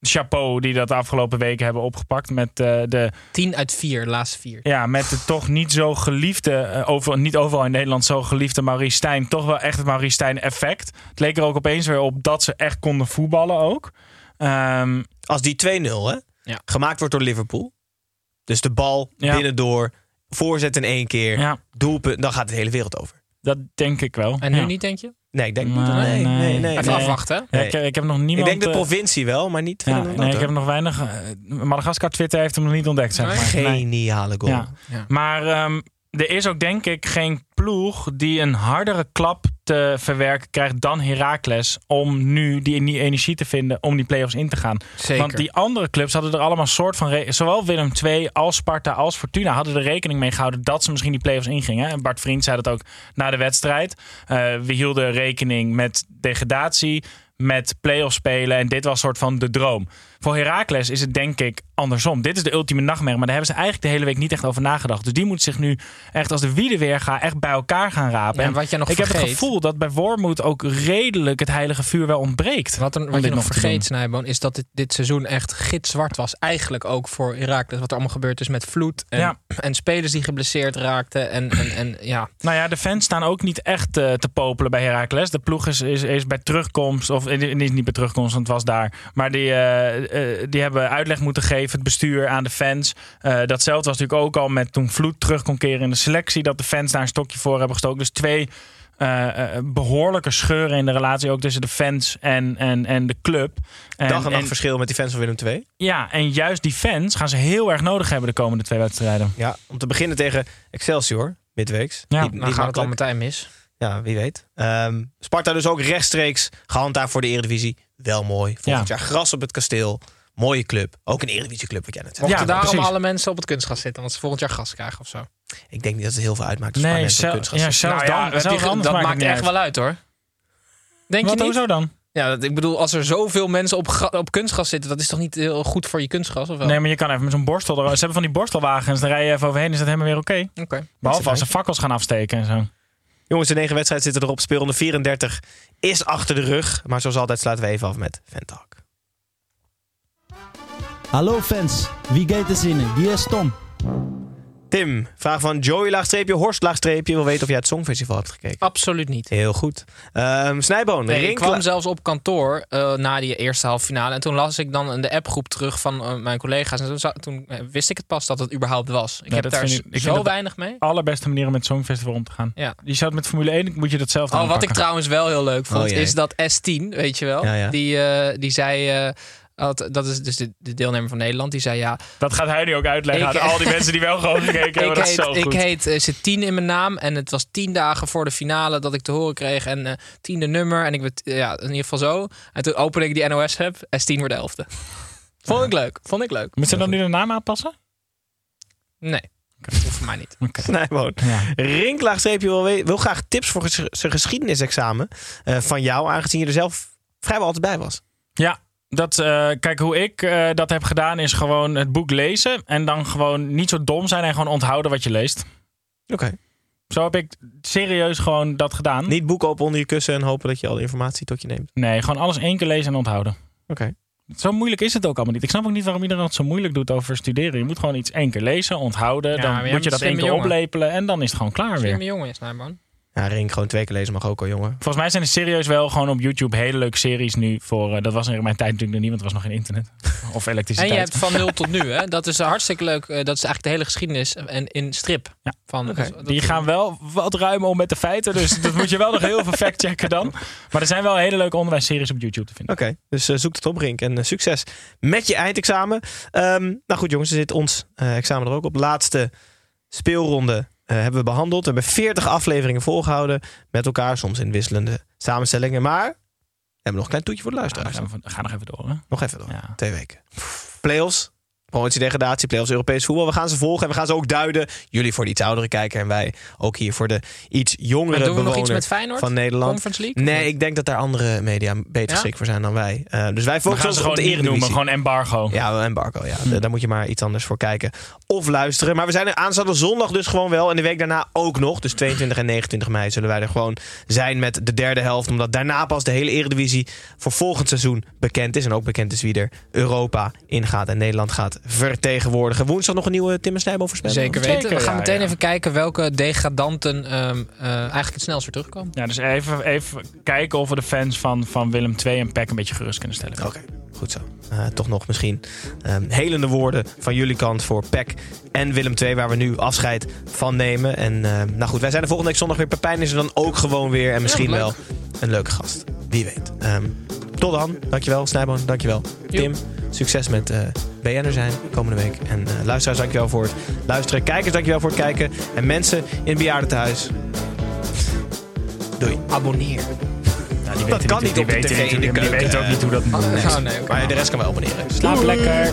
chapeau die dat de afgelopen weken hebben opgepakt. Met eh, de 10 uit 4, de laatste vier. ja, met de toch niet zo geliefde, eh, over, niet overal in Nederland zo geliefde Maurice Stijn. Toch wel echt het Maurice Stijn effect. Het leek er ook opeens weer op dat ze echt konden voetballen ook. Ehm, Als die 2-0 hè, Ja. gemaakt wordt door Liverpool. Dus de bal Ja. binnendoor, voorzet in één keer, ja, doelpunt. Dan gaat de hele wereld over. Dat denk ik wel. En nu Ja. niet, denk je? Nee, ik denk niet. Nee, Nee, nee, nee. nee. Even nee. afwachten. Ja, ik, ik heb nog niemand... Ik denk de eh, provincie wel, maar niet ja, nee, ik heb nog weinig... eh, Madagaskar Twitter heeft hem nog niet ontdekt, zeg maar. Geniale goal. Ja. Ja. Maar ehm, er is ook denk ik geen ploeg die een hardere klap te verwerken krijgt dan Heracles om nu die, die energie te vinden om die play-offs in te gaan. Zeker. Want die andere clubs hadden er allemaal soort van... Zowel Willem II als Sparta als Fortuna hadden er rekening mee gehouden... dat ze misschien die play-offs ingingen. En Bart Vriend zei dat ook na de wedstrijd. Eh, we hielden rekening met degradatie. met play-off spelen. En dit was soort van de droom. Voor Heracles is het denk ik andersom. Dit is de ultieme nachtmerrie. Maar daar hebben ze eigenlijk de hele week niet echt over nagedacht. Dus die moet zich nu echt als de wielen weer gaan echt bij elkaar gaan rapen. Ja, En wat je nog ik heb het gevoel dat bij Wormoed ook redelijk het heilige vuur wel ontbreekt. Wat, wat je nog vergeet. Snijboon, is dat dit, dit seizoen echt gitzwart was. Eigenlijk ook voor Herakles. Wat er allemaal gebeurd is met vloed. En, Ja. en spelers die geblesseerd raakten. En, en, en ja, Nou ja, de fans staan ook niet echt eh, te popelen bij Heracles. De ploeg is, is, is bij terugkomst, of eh, niet, niet bij terugkomst, want het was daar. Maar die, eh, die hebben uitleg moeten geven, het bestuur aan de fans. Eh, datzelfde was natuurlijk ook al met toen Vloed terug kon keren in de selectie. Dat de fans daar een stokje voor hebben gestoken. Dus twee eh, eh, behoorlijke scheuren in de relatie ook tussen de fans en, en, en de club. En, Dag en nacht en- verschil met die fans van Willem II. ja, en juist die fans gaan ze heel erg nodig hebben de komende twee wedstrijden. Ja, om te beginnen tegen Excelsior, midweeks. Ja, Niet- dan niet gaat het al meteen mis. Ja, wie weet. Ehm, Sparta dus ook rechtstreeks gehandhaafd voor de Eredivisie. Wel mooi. Volgend Ja. jaar gras op het kasteel. Mooie club. Ook een wat jij net zei. Mochten Ja, daarom precies. alle mensen op het kunstgras zitten. Want ze volgend jaar gas krijgen of zo. Ik denk niet dat het heel veel uitmaakt. Nee, mensen op zel- kunstgras ja, zelfs Nou ja, dan, zelfs die- anders dat maakt echt uit. wel uit hoor. Denk Wat je niet? hoezo dan? Ja, dat, ik bedoel, als er zoveel mensen op, op kunstgras zitten, dat is toch niet heel goed voor je kunstgras? Of wel? Nee, maar je kan even met zo'n borstel. er- Ze hebben van die borstelwagens, daar rij je even overheen, is dat helemaal weer oké. Oké. Behalve als ze fakkels gaan afsteken en zo. Jongens, de negen wedstrijden zitten erop. Speelronde 34 is achter de rug. Maar zoals altijd sluiten we even af met Ventalk. Hallo fans, wie gaat er zinnen? Wie is Tom? Tim, vraag van Joey laagstreepje, Horst laagstreepje. Wil weten of jij het Songfestival hebt gekeken. Absoluut niet. Heel goed. Ehm Snijboon, Nee, ik kwam zelfs op kantoor eh, na die eerste halve finale. En toen las ik dan in de appgroep terug van eh, mijn collega's. En toen, eh, wist ik het pas dat het überhaupt was. Ik Ja, heb daar ik- ik zo weinig mee. Allerbeste manier om met het Songfestival om te gaan. Ja. Je zou het met Formule 1, moet je dat zelf Oh, wat ik trouwens wel heel leuk vond, Oh, is dat S10, weet je wel, Ja, ja. Die, eh, die zei, eh, had- dat is dus de, de deelnemer van Nederland, die zei ja, Dat gaat hij nu ook uitleggen Ik- aan al die mensen die wel gewoon gekeken hebben. ik Dat is heet, zo ik goed. heet eh, zit 10 in mijn naam en het was tien dagen voor de finale dat ik te horen kreeg en eh tiende nummer en ik werd ja in ieder geval zo. En toen opende ik die NOS heb, S10 wordt elfde. Vond ik leuk, vond ik leuk. Moet ze dan nu de naam aanpassen? Nee, dat hoeft voor mij niet. Snijboon. Ja. Rink laagstreepje wil, wil graag tips voor zijn geschiedenisexamen eh, van jou. Aangezien je er zelf vrijwel altijd bij was. Ja, dat, eh, kijk, hoe ik eh, dat heb gedaan is gewoon het boek lezen. En dan gewoon niet zo dom zijn en gewoon onthouden wat je leest. Oké. Zo heb ik serieus gewoon dat gedaan. Niet boek open onder je kussen en hopen dat je alle informatie tot je neemt. Nee, gewoon alles één keer lezen en onthouden. Oké. Zo moeilijk is het ook allemaal niet. Ik snap ook niet waarom iedereen het zo moeilijk doet over studeren. Je moet gewoon iets één keer lezen, onthouden. Ja, dan moet je dat een één keer slimme jongen. oplepelen en dan is het gewoon klaar Slimme weer. jongen is Nijman. Ja, Rink gewoon twee keer lezen mag ook al, jongen. Volgens mij zijn er serieus wel gewoon op YouTube hele leuke series nu voor. eh, dat was in mijn tijd natuurlijk nog niet, want er was nog geen internet. Of En elektriciteit. je hebt van nul tot nu, hè? Dat is hartstikke leuk. Eh, dat is eigenlijk de hele geschiedenis en in strip. Ja. Van, dus Die gaan wel wat ruim om met de feiten. Dus dat moet je wel nog heel veel factchecken dan. Maar er zijn wel hele leuke onderwijsseries op YouTube te vinden. Oké, dus eh, zoek het op, Rink. En succes met je eindexamen. Ehm, nou goed, jongens, er zit ons examen er ook op. Laatste speelronde eh, hebben we behandeld. We hebben 40 afleveringen volgehouden met elkaar. Soms in wisselende samenstellingen. Maar we hebben nog een klein toetje voor de Ga luisteraars. nog even, ga nog even door. Hè? Nog even door. Ja. Twee weken. Playoffs. Promotie degradatie, playoffs Europees voetbal. We gaan ze volgen en we gaan ze ook duiden. Jullie voor de iets oudere kijker en wij ook hier voor de iets jongere En doen we nog iets met Feyenoord? van Nederland. Conference League? Nee, ik denk dat daar andere media beter Ja? geschikt voor zijn dan wij. Eh, dus wij focussen ons ze op de gewoon niet noemen. Eredivisie. Gewoon embargo. Ja, embargo. Ja. Da- Daar moet je maar iets anders voor kijken of luisteren. Maar we zijn er aanstaande zondag dus gewoon wel. En de week daarna ook nog. Dus 22 en 29 mei zullen wij er gewoon zijn met de derde helft. Omdat daarna pas de hele Eredivisie voor volgend seizoen bekend is. En ook bekend is wie er Europa ingaat en Nederland gaat vertegenwoordigen. Woensdag nog een nieuwe Tim en Snijboom voorspelling. Zeker weten. Zeker, we gaan ja, meteen ja. even kijken welke degradanten ehm, eh, eigenlijk het snelst weer terugkomen. Ja, dus even, even kijken of we de fans van, van Willem II en PEC een beetje gerust kunnen stellen. Oké, goed zo. Eh, toch nog misschien ehm, helende woorden van jullie kant voor PEC en Willem II, waar we nu afscheid van nemen. En ehm, nou goed, wij zijn de volgende week zondag weer. Pepijn is er dan ook gewoon weer. En misschien wel een leuke gast. Wie weet. Ehm, tot dan. Dankjewel, Snijboon. Dankjewel, Tim. Succes met eh BN'er zijn komende week. En eh, luisteraars, dankjewel voor het luisteren. Kijkers, dankjewel voor het kijken. En mensen in het bejaardentehuis. Doei. Abonneer. Die Dat kan niet die op de tv Die weten ook niet hoe dat moet. Oh, Nee. oké. Maar de rest kan wel abonneren. Slaap lekker.